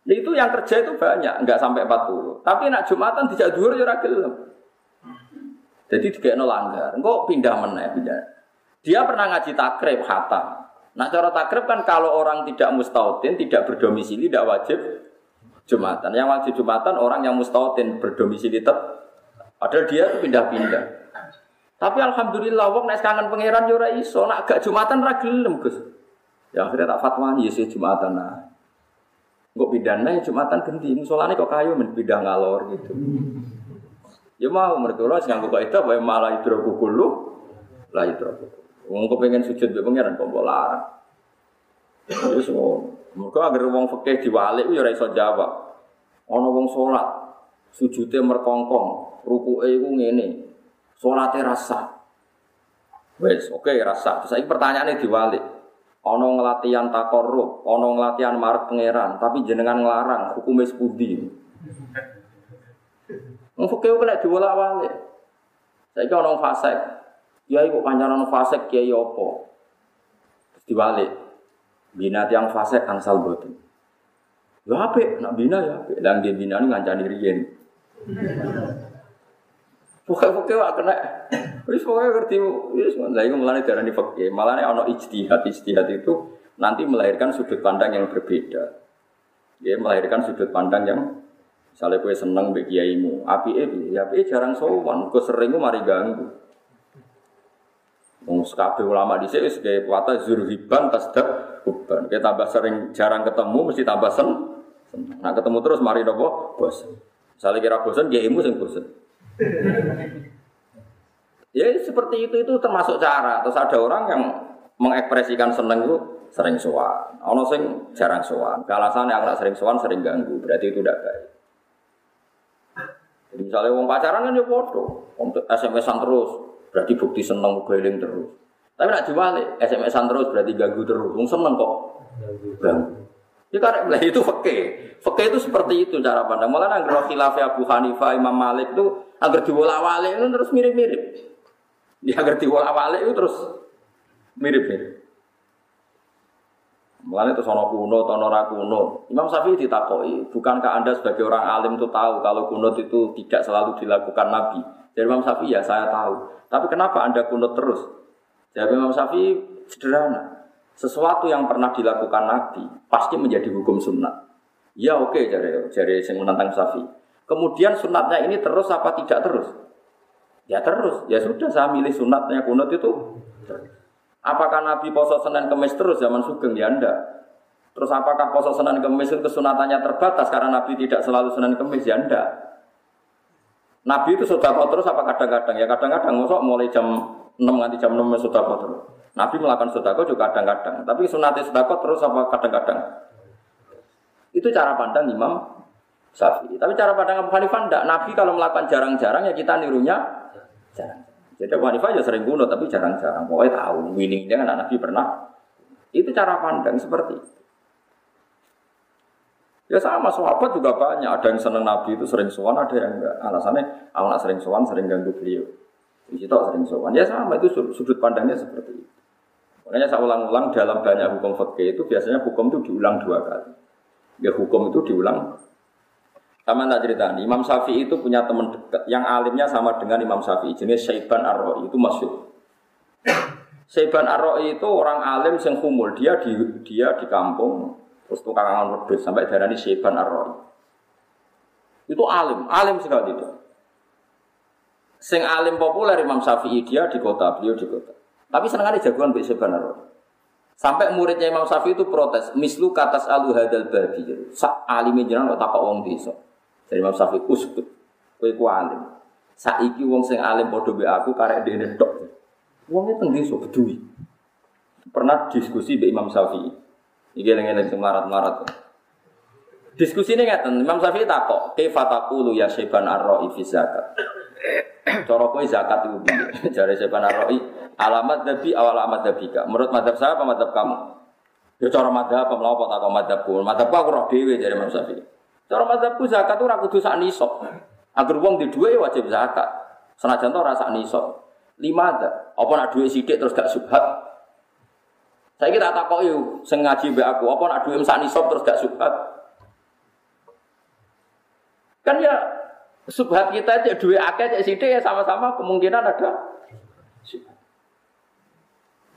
Nah, itu yang kerja itu banyak, enggak sampai 40. Tapi nak Jumatan tidak dhuwur ya ora gelem. Jadi dikekno langgar. Engko pindah meneh, pindah. Dia pernah ngaji takrib hatam. Nah cara takrib kan kalau orang tidak mustautin, tidak berdomisili, tidak wajib Jumatan. Yang wajib Jumatan orang yang mustautin berdomisili tetap. Padahal dia itu pindah-pindah. Tapi alhamdulillah wong nek kangen pangeran yo ora iso, nak gak Jumatan ra gelem. Ya akhirnya tak fatwani ya Jumatan nah. Kok pidana ya Jumatan ganti, musolane kok kayu men pindah ngalor gitu. Ya mau mereka lah nganggo kaidah wae malah idroku kulo lah idroku. Wong kok pengen sujud mbek pangeran kok larang. Ya. Mereka agar wong fikih diwalik ya ora iso jawab. Ana wong salat sujude merkongkong, rukuke iku ngene. Salate rasa. Wes, oke okay, rasa. Terus saiki pertanyaane diwalik. Ono ngelatihan takorup, ono ngelatihan marek pangeran, tapi jenengan ngelarang hukumnya sepudi. Mungkin kena diwolak balik. Saya kira orang fasek, ya ibu panjangan fasek kiai opo, dibalik. Bina yang fasek angsal boten. Ya apa? Nak bina ya? Dan dia bina ini ngancani riyen. Pokoknya pokoknya kena. Wis pokoknya ngerti. Wis lah iku mulane darani fikih. Malane ana ijtihad. Ijtihad itu nanti melahirkan sudut pandang yang berbeda. Ya melahirkan sudut pandang yang misalnya kue seneng mbek kiaimu, api api jarang sowan, kue sering gue mari ganggu. Wong ulama dhisik wis gawe kata zurhiban tasdak huban. Kita tambah sering jarang ketemu mesti tambah sen. Nah ketemu terus mari nopo bos. Misalnya kira bosan, dia imu sing bosan. Ya seperti itu itu termasuk cara. Terus ada orang yang mengekspresikan seneng itu sering sowan. Ono sing jarang sowan. Alasannya anak sering sowan sering ganggu. Berarti itu tidak baik. Jadi misalnya wong pacaran kan ya foto, untuk SMS-an terus, berarti bukti seneng guling terus. Tapi nak diwali, SMS-an terus berarti ganggu terus. Wong seneng kok ganggu. Ya karena itu fakih. Fakih itu seperti itu cara pandang. Malah nggak khilafah Abu Hanifah, Imam Malik itu agar diwolak-walik itu terus mirip-mirip. Dia agar diwolak-walik itu terus mirip-mirip. Mulanya itu sono kuno, tono kuno. Imam Syafi'i ditakoi, bukankah anda sebagai orang alim itu tahu kalau kunut itu tidak selalu dilakukan Nabi? Jadi Imam Syafi'i ya saya tahu. Tapi kenapa anda kunut terus? Jadi Imam Syafi'i sederhana. Sesuatu yang pernah dilakukan Nabi pasti menjadi hukum sunnah. Ya oke okay, jari jari yang menantang Syafi'i. Kemudian sunatnya ini terus apa tidak terus? Ya terus. Ya sudah saya milih sunatnya kunut itu. Apakah Nabi poso Senin Kemis terus zaman Sugeng? Ya enggak. Terus apakah poso Senin Kemis itu kesunatannya terbatas karena Nabi tidak selalu Senin Kemis? Ya enggak. Nabi itu sudah kok terus apa kadang-kadang? Ya kadang-kadang ngosok mulai jam 6 nanti jam 6 sudah kok terus. Nabi melakukan sodako juga kadang-kadang. Tapi sunatnya sodako terus apa kadang-kadang? Itu cara pandang Imam Syafi'i. Tapi cara pandang Abu Hanifah enggak. Nabi kalau melakukan jarang-jarang ya kita nirunya jarang. Jadi Abu Hanifah ya sering bunuh tapi jarang-jarang. Pokoknya tahu winningnya kan Nabi pernah. Itu cara pandang seperti itu. Ya sama sahabat juga banyak. Ada yang senang Nabi itu sering sowan, ada yang enggak. Alasannya kalau nak sering sowan sering ganggu beliau. Di situ sering sowan. Ya sama itu sudut pandangnya seperti itu. Makanya saya ulang-ulang dalam banyak hukum fikih itu biasanya hukum itu diulang dua kali. Ya hukum itu diulang sama tak cerita Imam Syafi'i itu punya teman dekat yang alimnya sama dengan Imam Syafi'i, jenis Syaiban ar itu masuk. Syaiban ar itu orang alim yang humul, dia di dia di kampung terus tukang wedhus sampai darah ini Syaiban ar Itu alim, alim sekali itu. Sing alim populer Imam Syafi'i dia di kota, beliau di kota. Tapi senengannya jagoan Mbak Sebanar. Sampai muridnya Imam Syafi'i itu protes, mislu katas alu hadal babi. Sak alime jenengan kok takok wong desa. Dari Imam Syafi'i uskut. Kowe ku alim. Saiki wong sing alim padha mbek aku karek dene tok. Wonge teng desa bedui. Pernah diskusi mbek Imam Syafi'i. Iki eling-eling sing marat-marat. Diskusi ini ngeten, Imam Syafi'i takok, "Kaifa taqulu ya syaiban ar-ra'i fi zakat?" Cara kowe zakat itu piye? Jare syaiban ar-ra'i, alamat dabi awal alamat dabika. Menurut madhab saya apa madhab kamu? Ya cara madhab apa mlawa tak kok madhabku. Madhabku aku roh dhewe jare Imam Syafi'i. Cara madhabku zakat ora kudu sak nisab. Agar wong di duwe ya wajib zakat. Senajan to rasa nisab. Lima ada. Apa nak duwe sithik terus gak subhat? Saya kira tak kok yuk, sengaji be aku. Apa nak duwe sak nisab terus gak subhat? Kan ya subhat kita cek duwe akeh cek sithik ya sama-sama kemungkinan ada.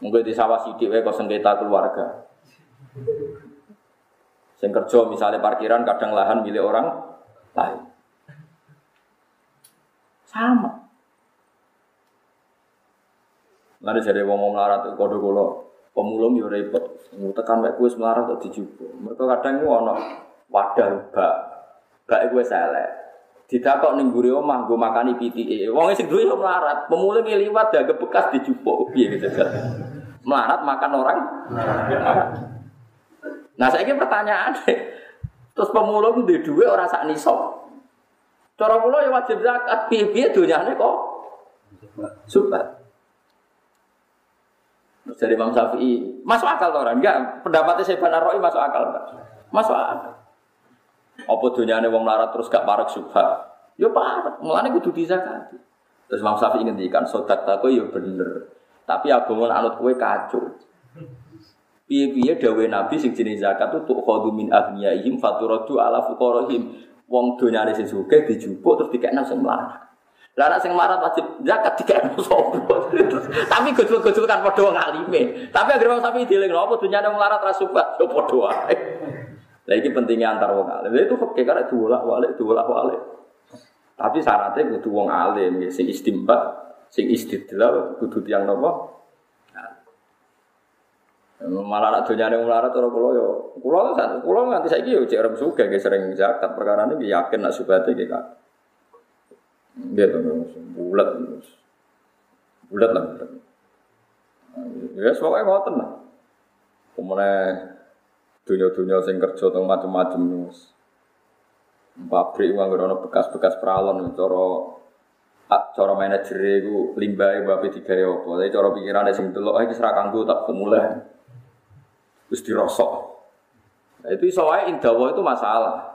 Mungkin di sawah sidik wae kok sengketa keluarga. Sing kerja misalnya parkiran kadang lahan milik orang lain. Sama. Nanti jadi wong mau melarat kode kulo pemulung yo repot. Tekan mek kuis melarat kok dijupo. Mereka kadang ku ono wadah bak. Bak gue selek. Ditakok ning mburi omah nggo makani pitike. Wong sing duwe yo melarat, pemulung liwat daga bekas dijupuk piye gitu. Melarat makan orang. Nah, saya ini pertanyaan Terus pemulung di dua orang sak nisab. Cara kula wajib zakat, piye-piye donyane kok subat. Terus dari Imam Syafi'i, masuk akal orang enggak? Pendapatnya saya Banar Roy masuk akal enggak? Masuk akal. Apa donyane wong larat terus gak parek subhat? Ya parek, mulane kudu dizakati. Terus Imam Syafi'i ngendikan, sodak tako ya bener. Tapi agama anut kowe kacau. Piye-piye dawuh Nabi sing jenis zakat itu tuh khodu min agniyaihim faturadu ala fuqarahim wong donyane sing sugih dijupuk terus dikekno sing. Lah anak sing melarat wajib zakat dikekno sapa? Tapi gojol-gojol kan padha wong alime. Tapi agar wong sapi dieling apa donyane melarat ra subat yo padha wae. Lah iki pentingnya antar wong alim. Itu fikih karek diwolak-walik, diwolak-walik. Tapi syaratnya kudu wong alim sing istimbat, sing istidlal kudu tiyang napa? Malah nak dunyane melarat ora kula yo. Kula kula nganti saiki yo cek rem ge sering zakat perkara ini yakin nak subate ge to bulat. Bulat lah. Ya semoga ngoten lah. Kemudian dunia-dunia sing kerja teng macam-macam wis. Pabrik uang ono bekas-bekas peralon cara cara manajer iku limbahe bape digawe apa. Tapi cara pikirane sing delok iki serak kanggo tak pemulih. Terus dirosok. Nah, itu iso wae indawa itu masalah.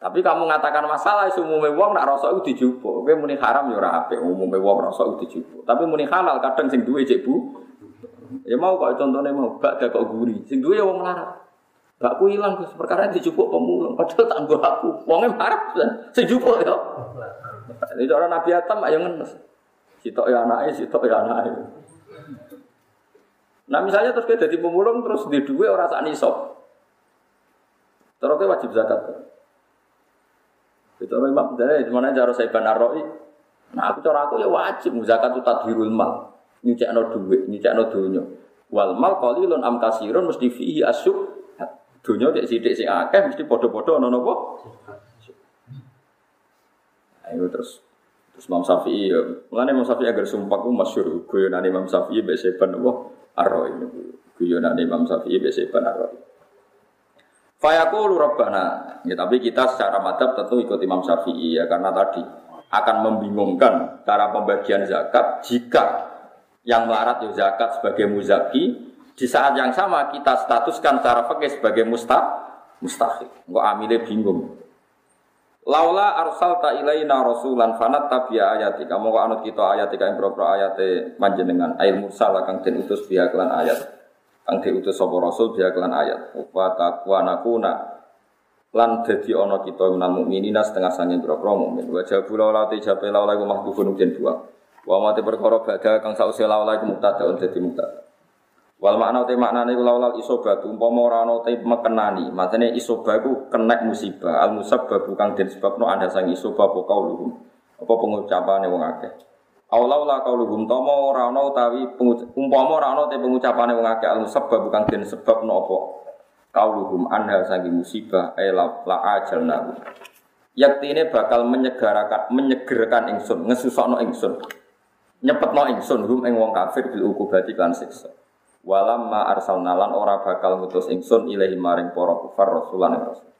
Tapi kamu mengatakan masalah umumnya wong nak rosok itu dijupuk. Kowe muni haram ya ora apik umumnya wong rosok itu dijupuk. Tapi muni halal kadang sing duwe cek Bu. Ya mau kok contohnya mau bak gak kok guri. Sing duwe ya wong larat. Bakku hilang terus perkara dijupuk pemulung padahal tak nggo aku. Wonge marah sing jupuk ya. Ini cara Nabi Adam ayo ngenes. Sitok ya anake, sitok ya anake. Nah misalnya terus kita jadi pemulung terus di dua orang saat nisab. Terus wajib zakat. Itu orang imam dari mana cara saya benar roi. Nah aku cara aku ya wajib zakat itu tadhirul mal. Nyucekno duit, nyucekno dunya. Wal mal qalilun am kasirun mesti fihi asyuk. Dunya cek sithik sing akeh mesti padha-padha ana napa? Ayo terus terus Imam Syafi'i ya. Mulane Imam Syafi'i agar sumpah ku masyhur guyonane Imam Syafi'i mbek seban apa? Ar-Rawi niku. Guyonan Imam Syafi'i Ar-Rawi. Fayaqulu Rabbana. Ya, tapi kita secara madhab tentu ikut Imam Syafi'i ya karena tadi akan membingungkan cara pembagian zakat jika yang melarat ya zakat sebagai muzaki di saat yang sama kita statuskan secara fakir sebagai mustah mustahil. Enggak amile bingung. Laula arsalta ilaina rasulan fanat tabiya ayati. Kamu kok anut kita ayat ing propro ayate panjenengan air mursal kang den utus kelan ayat. Kang diutus sapa rasul biya kelan ayat. Wa taqwa nakuna lan dadi ana kita minal mukminina setengah sanging propro mukmin. Wa jabu laula te jabe laula iku mahbubun den dua. Wa mate perkara badha kang sause laula iku mubtada dadi mubtada. Wal makna te maknane iku laulal isobah umpama ora ana te mekenani. Maksudnya isobah iku kenek musibah. Al musabab kang den sebabno ada sang isobah apa kauluhum. Apa pengucapane wong akeh. Aulau la kauluhum tomo ora ana utawi umpama ora ana te pengucapane wong akeh al sebab bukan den sebab nopo. Kauluhum anha sangi musibah ay la, la ajalna. Yaktine bakal menyegarakan menyegerkan ingsun, ngesusokno ingsun. Nyepetno ingsun hum ing wong kafir bil ukubati kan siksa. Walamma arsalna lan ora bakal ngutus ingsun ilahi maring para kufar rasulan rasul.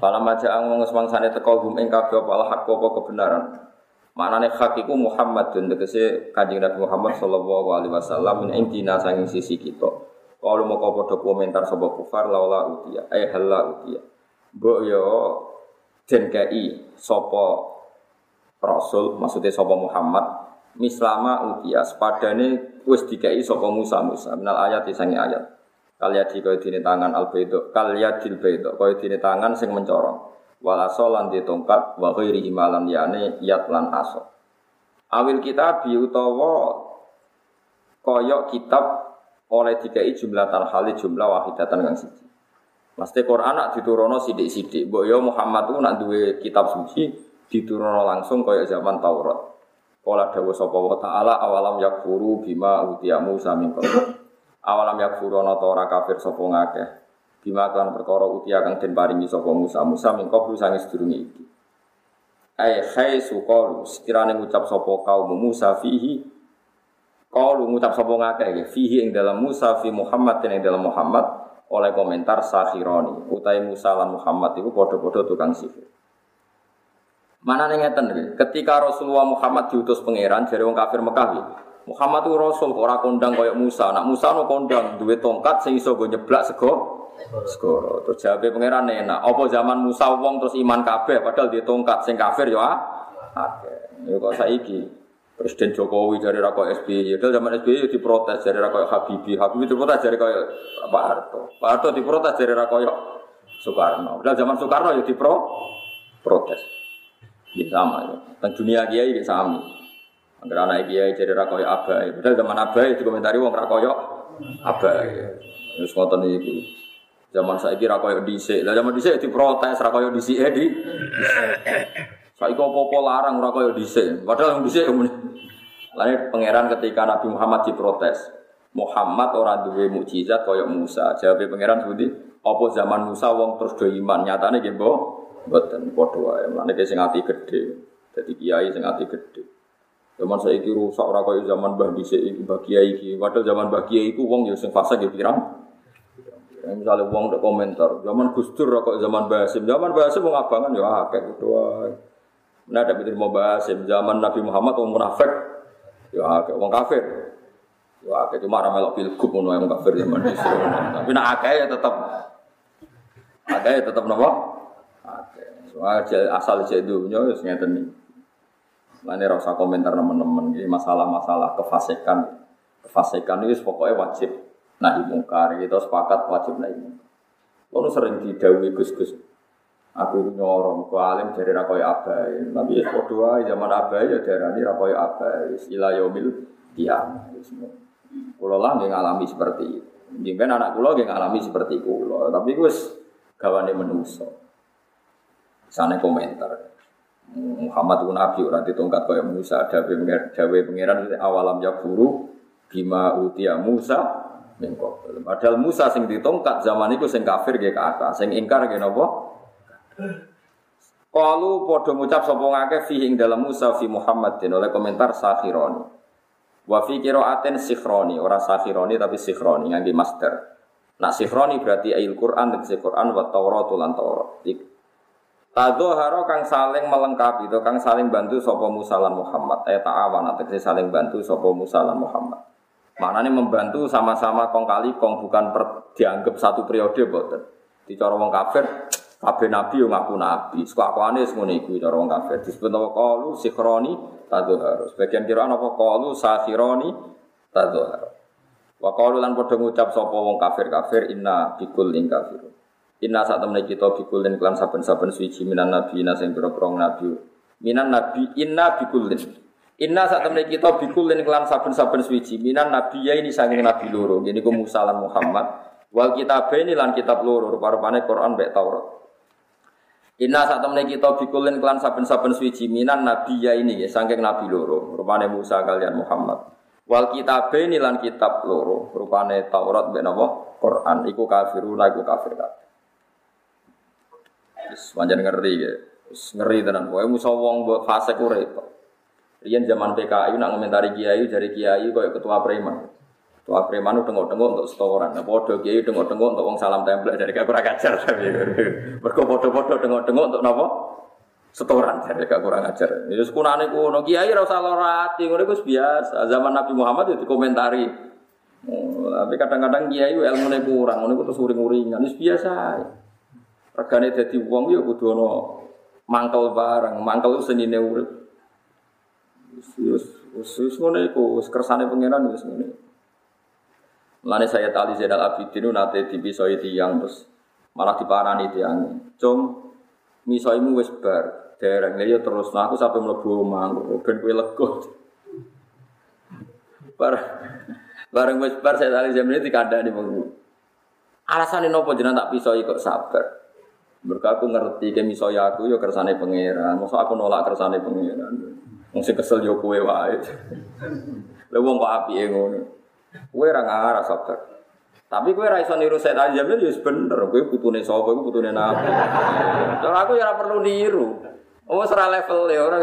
Falamma ja'a wong semangsane teko hum ing kabeh apa kebenaran. Maknane hak iku Muhammadun tegese Kanjeng Nabi Muhammad sallallahu alaihi wasallam min intina sanging sisi kita. Kalau mau kau podo komentar sapa kufar laula utia, eh halla utia. Mbok yo den kei sapa rasul maksudnya sapa Muhammad mislama utia sepadane wis dikai sapa Musa Musa minal ayat sangi ayat. Kalyadi kaya dini tangan al baido, kalyadil baido kaya dini tangan sing mencorong. Walaso lan di tongkat wa ghairi himalan yane yat lan aso. Awil kitab utawa koyok kitab oleh dikai jumlah tanhali jumlah wahidatan kang siji. Mesti Quran nak diturono sidik-sidik. Mbok yo Muhammad tuh nak duwe kitab suci diturono langsung kaya zaman Taurat. Kala dawuh sapa wa taala awalam yakfuru bima utiya Musa min. Awalam yak furono ta ora kafir sapa ngakeh. Bima kan perkara utia kang den paringi sapa Musa. Musa min qablu sange sedurunge iki. Ai khai suqalu sekirane ngucap sapa kaum Musa fihi Qalu ngucap sapa ngakeh fihi ing dalam Musa fi Muhammad ing dalam Muhammad oleh komentar Sahironi utai Musa lan Muhammad itu padha-padha tukang sihir. Mana nih ngeten ketika Rasulullah Muhammad diutus pangeran dari wong kafir Mekah Muhammad itu rasul ora kondang kaya Musa. Nak Musa no kondang duwe tongkat sing iso nyeblak sego segoro. Terus jawabe pangeran enak. Apa zaman Musa wong terus iman kabeh padahal dia tongkat sing kafir ya akeh. Ya kok saiki Presiden Jokowi dari rako SBY, Padahal zaman SBY diprotes dari rako Habibie, Habibie diprotes dari kaya Pak Harto, Pak Harto diprotes dari rako Soekarno. Padahal zaman Soekarno ya dipro protes. Ya sama ya. Tentang dunia kiai ya sama. Agar anak kiai jadi rakoyo abai. Padahal zaman abai komentari wong rakoyo abai. Terus ngotot itu. Zaman saya kira rakoyo dhisik. Lah zaman dhisik diprotes rakoyo dhisik eh di. Saiki apa-apa larang rakoyo dhisik. Padahal yang dhisik Lain pangeran ketika Nabi Muhammad diprotes. Muhammad orang duwe mukjizat kaya Musa. Jawab pangeran seperti apa zaman Musa wong terus do iman nyatane nggih mbok mboten padha wae. Mulane sing ati gedhe. Dadi kiai sing ati. Zaman saya rusak ora kaya zaman Mbah dhisik iki Mbah Kiai. Padahal zaman Mbah Kiai iku wong ya sing fase ya pirang. Ya, misalnya wong udah komentar, zaman Gus Dur kok zaman Basim, zaman Basim wong abangan ya kudu wae. Nah, tapi mau Basim, zaman Nabi Muhammad wong munafik ya akeh wong kafir. Ya akeh cuma ra melok pilgub ngono wong kafir zaman dhisik. Tapi nak akeh ya tetep akeh ya tetep napa? Akeh. Soal asal jek dunya wis ngeten iki. Lainnya rasa komentar teman-teman ini masalah-masalah kefasikan. Kefasikan itu pokoknya wajib nahi mungkar. Kita sepakat wajib nahi mungkar. Lalu sering didawi gus-gus. Aku nyorong ke alim dari rakoy abai. Tapi ya doa zaman abai ya dari ini rakoy abai. Istilah yomil diam. Kulo lah nggak ngalami seperti itu. Mungkin anak kulo nggak ngalami seperti kulo. Tapi gue gawane menuso. Sana komentar. Muhammad itu nabi ora ditongkat kaya Musa dawe dawe pangeran awalam yakfuru bima utia Musa mingko. Padahal Musa sing ditongkat zaman itu sing kafir nggih kata, sing ingkar nggih napa? Kalu padha ngucap sapa ngake fi ing dalam Musa fi Muhammadin oleh komentar sakhironi. Wa fi qiraatin sikhroni, ora sakhironi tapi sikhroni ngangge master. Nak sikhroni berarti ayat Quran tegese Quran wa Taurat lan Taurat. Tadzoharo kang saling melengkapi itu kang saling bantu sopo Musa lan Muhammad. Eh ta'awan atau saling bantu sopo Musa lan Muhammad. Maknanya membantu sama-sama kong kali kong bukan per, dianggap satu periode boten. Di cara wong kafir kabeh nabi yo ngaku nabi. Sekuakane semono iku cara wong kafir. Disebut apa qalu sikhroni tadzoharo. Sebagian kira apa qalu sakhironi tadzoharo. Wa qalu lan padha ngucap sapa wong kafir-kafir inna bikul ing kafirun. Inna saat temen kita bikulin klan saben-saben suci minan nabi sing pira-pira nabi. Minan nabi inna bikulin. Inna saat temen kita bikulin klan saben-saben suci minan nabi ya ini saking nabi loro. Ini ku Musa lan Muhammad. Wal kitab ini lan kitab loro rupa-rupane Quran mbek Taurat. Inna saat temen kita bikulin klan saben-saben suci minan nabi ya ini ya saking nabi loro rupane Musa kalian Muhammad. Wal kitab ini lan kitab loro rupane Taurat ben apa Quran iku kafiruna iku kafir. Wis pancen ngeri ya. Wis ngeri tenan kowe musa wong mbok fase ku repot. Riyen zaman PKI nak ngomentari kiai dari kiai koyo ketua preman. Tua preman udah tengok-tengok untuk setoran. Nah, podo kiai tengok-tengok untuk wong salam tempel dari kakak kurang ajar. Mereka podo-podo tengok-tengok untuk nopo setoran dari kakak kurang ajar. Itu sekunane kuno kiai rasa lorati, ngono itu biasa. Zaman Nabi Muhammad itu komentari. Oh, tapi kadang-kadang kiai ilmu kurang, ngono itu terus uring-uringan. Itu biasa. Regane dadi wong ya kudu ana mangkel barang, mangkel senine urip. Wis wis wis ngono iku, wis kersane pangeran wis ngene. Mulane saya tali Zainal Abidin nate dipisoi tiang terus malah diparani tiang. Cung misoimu wis bar. Dereng ya terus nah aku sampai mlebu omah ben kowe lega. Bar bareng wis bar saya tali Zainal dikandani mengku. Alasane nopo jenengan tak pisoi kok sabar. Mereka aku ngerti ke misoya aku yo kersane pangeran. Masa aku nolak kersane pangeran. Sing kesel yo kowe wae. Lha wong kok apike ngono. Kue ra ngarah sabar. Tapi kue ra iso niru Said Ali Jamil ya bener, kue putune sapa, kue putune Nabi. Aku ya ora perlu niru. Oh, ora level ya ora.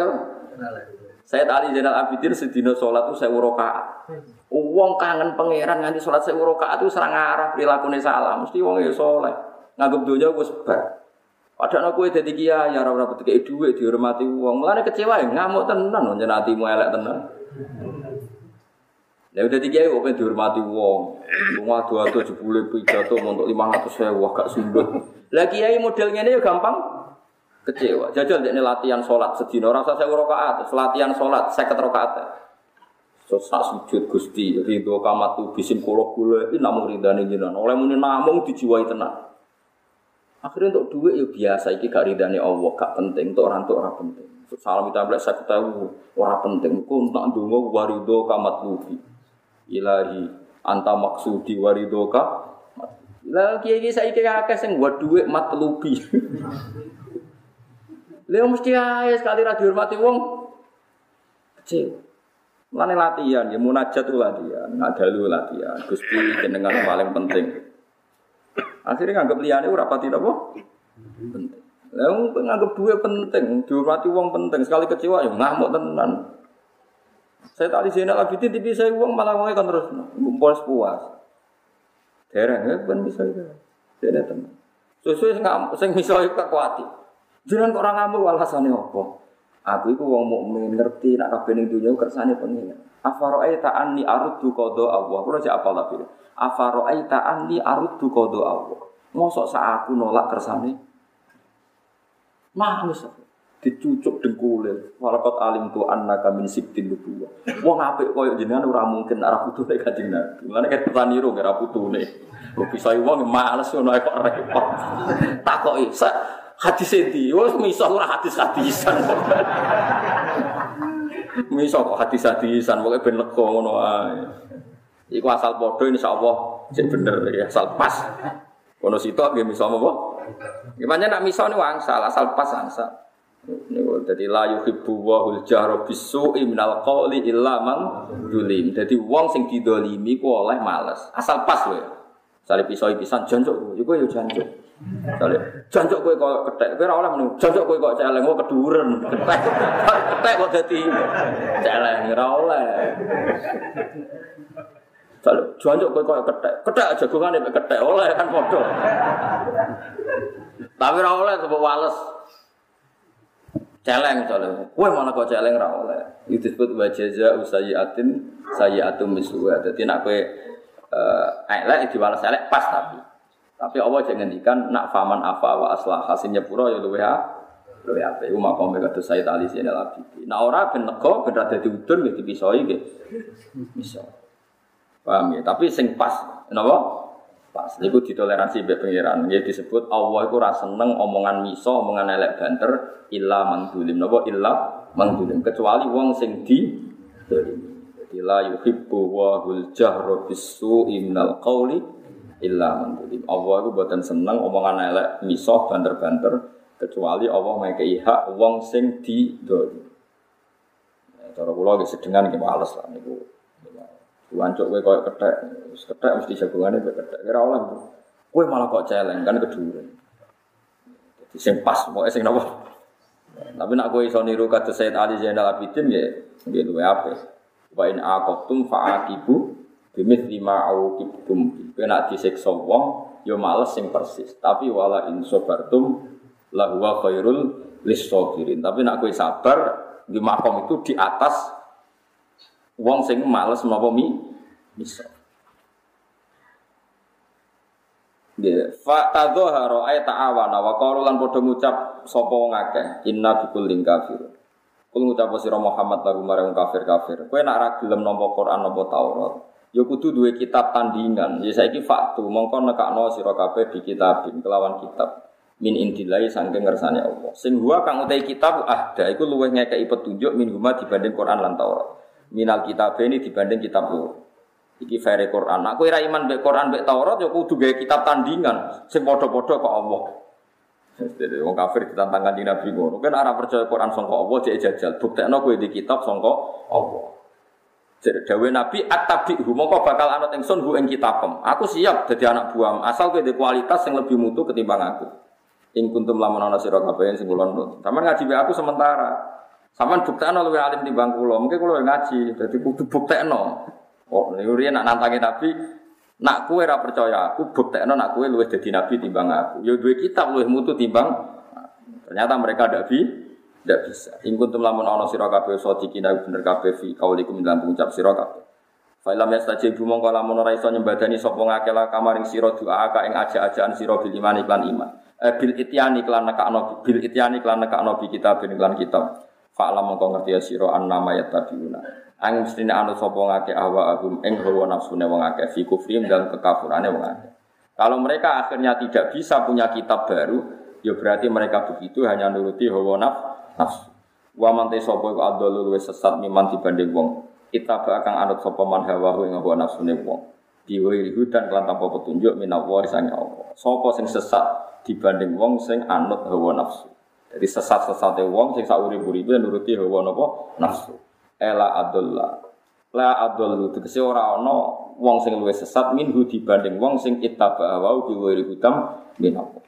Said Ali Zainal Abidin sedina salat tuh saya rakaat. Wong kangen pangeran nganti salat saya rakaat itu serang arah prilakune salah. Mesti wong ya saleh. Nganggep donya wis bar. Padahal aku dadi kiai ya ora ora betik dhuwit dihormati wong. Mulane kecewa ya ngamuk tenan njenatimu elek tenan. Ya udah tiga kok pengen dihormati wong. Wong adu adu jebule pidato untuk lima ratus sewa gak sundut. Lagi kiai modelnya ini gampang kecewa. Jajal ini latihan sholat sedina. Rasa saya rokaat, latihan sholat saya rokaat. So sujud gusti ridho kamatu bisim kulo ini namun ridani jinan. Oleh muni namung dijiwai tenang. Akhirnya untuk duit ya biasa, iki gak ridani Allah, gak penting, untuk orang untuk orang penting. Salam kita saya ketahui orang penting. Kau tak dungo warido kamat lubi ilahi anta maksudi waridoka lah kiai kiai saya kira akeh sing buat duit matlubi Lha mesti ae sekali ra dihormati wong kecil. Mulane latihan ya munajat latihan, ngadalu latihan. Gusti jenengan paling penting. Akhirnya nganggep liyane ora pati napa? Penting. Lah nganggep duit penting, dihormati wong penting. Sekali kecewa ya ngamuk tenan. Saya tak di sini lagi tiba saya uang malah uangnya kan terus puas puas. Dereng ya kan bisa itu. Tidak teman. Sesuai nggak, saya misalnya kekuati. Jangan orang ngambil alasannya apa? Aku itu uang mukmin ngerti nak kabeh ning dunya kersane pengen. Afaro'aita anni aruddu qada Allah. Kulo cek apal tapi. Afaro'aita anni aruddu qada Allah. Mosok sak aku nolak kersane. Aku dicucuk dengkule walakot alim tu anna kamin sibtin nubuwa wong apik koyo jenengan ora mungkin ora putune kanjeng Nabi mulane kan taniru ora putune kok bisa wong males ngono kok repot takoki hadis endi wis miso ora hadis hadisan miso kok hadis hadisan pokoke ben lega ngono ae iku asal padha insyaallah sik bener ya asal pas kono sitok nggih miso apa Gimana nak miso ini wangsal asal pas angsal Niku dadi la yuhibbu wa hul jahra bisu'i minal qawli illa man zulim. Dadi wong sing didolimi ku oleh males. Asal pas kowe. Sale pisau pisan jancuk iku ya jancuk. Sale jancuk kowe kok kethek, kowe ora oleh menung. Jancuk kowe kok celeng kok keduren. Kethek. Kethek kok dadi celeng ora oleh. Sale jancuk kowe kok kethek. Kethek jagongane mek kethek oleh kan padha. Tapi ora oleh sebab wales celeng soalnya. Kue mana kau celeng ra oleh. Itu disebut wajaza usayiatin sayiatum misluha. Jadi nak kue uh, elek diwalas elek pas tapi. Tapi Allah jangan ngendikan nak faman apa wa aslah hasilnya pura ya luwe. Luwe apa? Iku makom mereka tuh saya tali sini lagi. Nah orang ben nego ben rada diudun gitu dipisoi gitu. Bisa. Paham ya? Tapi sing pas, kenapa? Pas niku ditoleransi mbek pangeran. Nggih disebut Allah iku ora seneng omongan miso, omongan elek banter illa mangdulim. Napa illa mangdulim kecuali wong sing di Jadi la yuhibbu wa hul jahra bisu'i minal qawli illa mangdulim. Allah iku boten seneng omongan elek miso banter-banter Kecuali Allah ngekei hak wong sing di doli. Ya, cara kula ge sedengan ge males lah niku. Kowe koyo kethek, wis kethek mesti jagongane kowe kethek. Kira oleh. Kowe malah kok celeng kan keduren. Jadi sing pas pokoke sing napa. Tapi nak kowe iso niru kata Sayyid Ali Zainal Abidin ya nggih luwe apik. Wa in aqabtum fa'aqibu bimithli ma auqibtum. Kowe nak disiksa wong ya males sing persis. Tapi wala in sabartum la huwa khairul lisabirin. Tapi nak kowe sabar di makom itu di atas wong sing males napa mi. Nggih, fa tadzahara ay ta'awana wa qalu lan ngucap sapa akeh inna bikul ling kafir. Kul ngucap sira Muhammad lagu marang kafir-kafir. Kowe nak ra gelem nampa Quran nampa Taurat, ya kudu duwe kitab tandingan. Ya saiki faktu mongko nekakno sira kabeh di kitabin kelawan kitab min indilai sangking ngersane Allah. Sing huwa kang utai kitab ahda iku luwih ngekeki petunjuk min huma dibanding Quran lan Taurat minal kitab ini dibanding kitab lu. Iki fere Quran. Aku ira iman mbek Quran mbek Taurat ya kudu gawe kitab tandingan sing padha-padha kok Allah. Jadi wong kafir ditantang kanjeng Nabi ngono. Kan ora percaya Quran sangka Allah cek jajal. Buktekno kowe di kitab sangka Allah. Jadi dawe Nabi at-tabi'hu mongko bakal anut ingsun hu ing kitabem. Aku siap dadi anak buam asal kowe kualitas yang lebih mutu ketimbang aku. Ing kuntum lamun ana sira kabeh sing kula nurut. Sampeyan ngaji aku sementara. Saman buktekno luwih alim timbang kula. Mungkin kula ngaji, dadi kudu buktekno. Oh, niku nak nantangi Nabi, nak kue ra percaya aku buktekno nak kue luwih dadi nabi timbang aku. Ya duwe kitab luwih mutu timbang. Ternyata mereka ndak bi ndak bisa. In kuntum lamun ana sira kabeh sadiqina bener kabeh fi kaulikum dalam pengucap sira kabeh. Failam yastajibu mongko lamun ora iso nyembadani sapa ngake la kamaring sira doa ka ing aja-ajaan sira bil iman iklan iman. Eh, bil ityani iklan nekakno bil ityani iklan nekakno bi kitab iklan kitab. Fa'lam mongko ngerti ya sira annama yattabiuna. Ang mestine anu sapa ngake ahwa agum ing hawa nafsune wong akeh fi kufrim dan kekafurane wong. Kalau mereka akhirnya tidak bisa punya kitab baru, ya berarti mereka begitu hanya nuruti hawa nafsu. Wa man te sapa iku adolul wis sesat miman dibanding wong. Kita bakang anut sapa man hawa ing hawa nafsune wong. Diwiri hudan kelan tanpa petunjuk minawa sange Allah. Sapa sing sesat dibanding wong sing anut hawa nafsu. Jadi sesat-sesate wong sing sak urip-uripe nuruti hawa napa nafsu. Ela adullah. La adullu tegese ora ana wong sing luwih sesat minhu dibanding wong sing ittaba hawa bi ghairi hudam min Allah.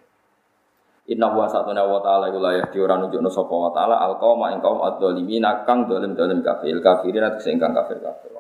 Inna wa satuna wa ta'ala iku layah di ora nunjukno sapa wa ta'ala al qauma ing kaum adzalimin kang dolim-dolim kafir kafirin sing kang kafir kafir.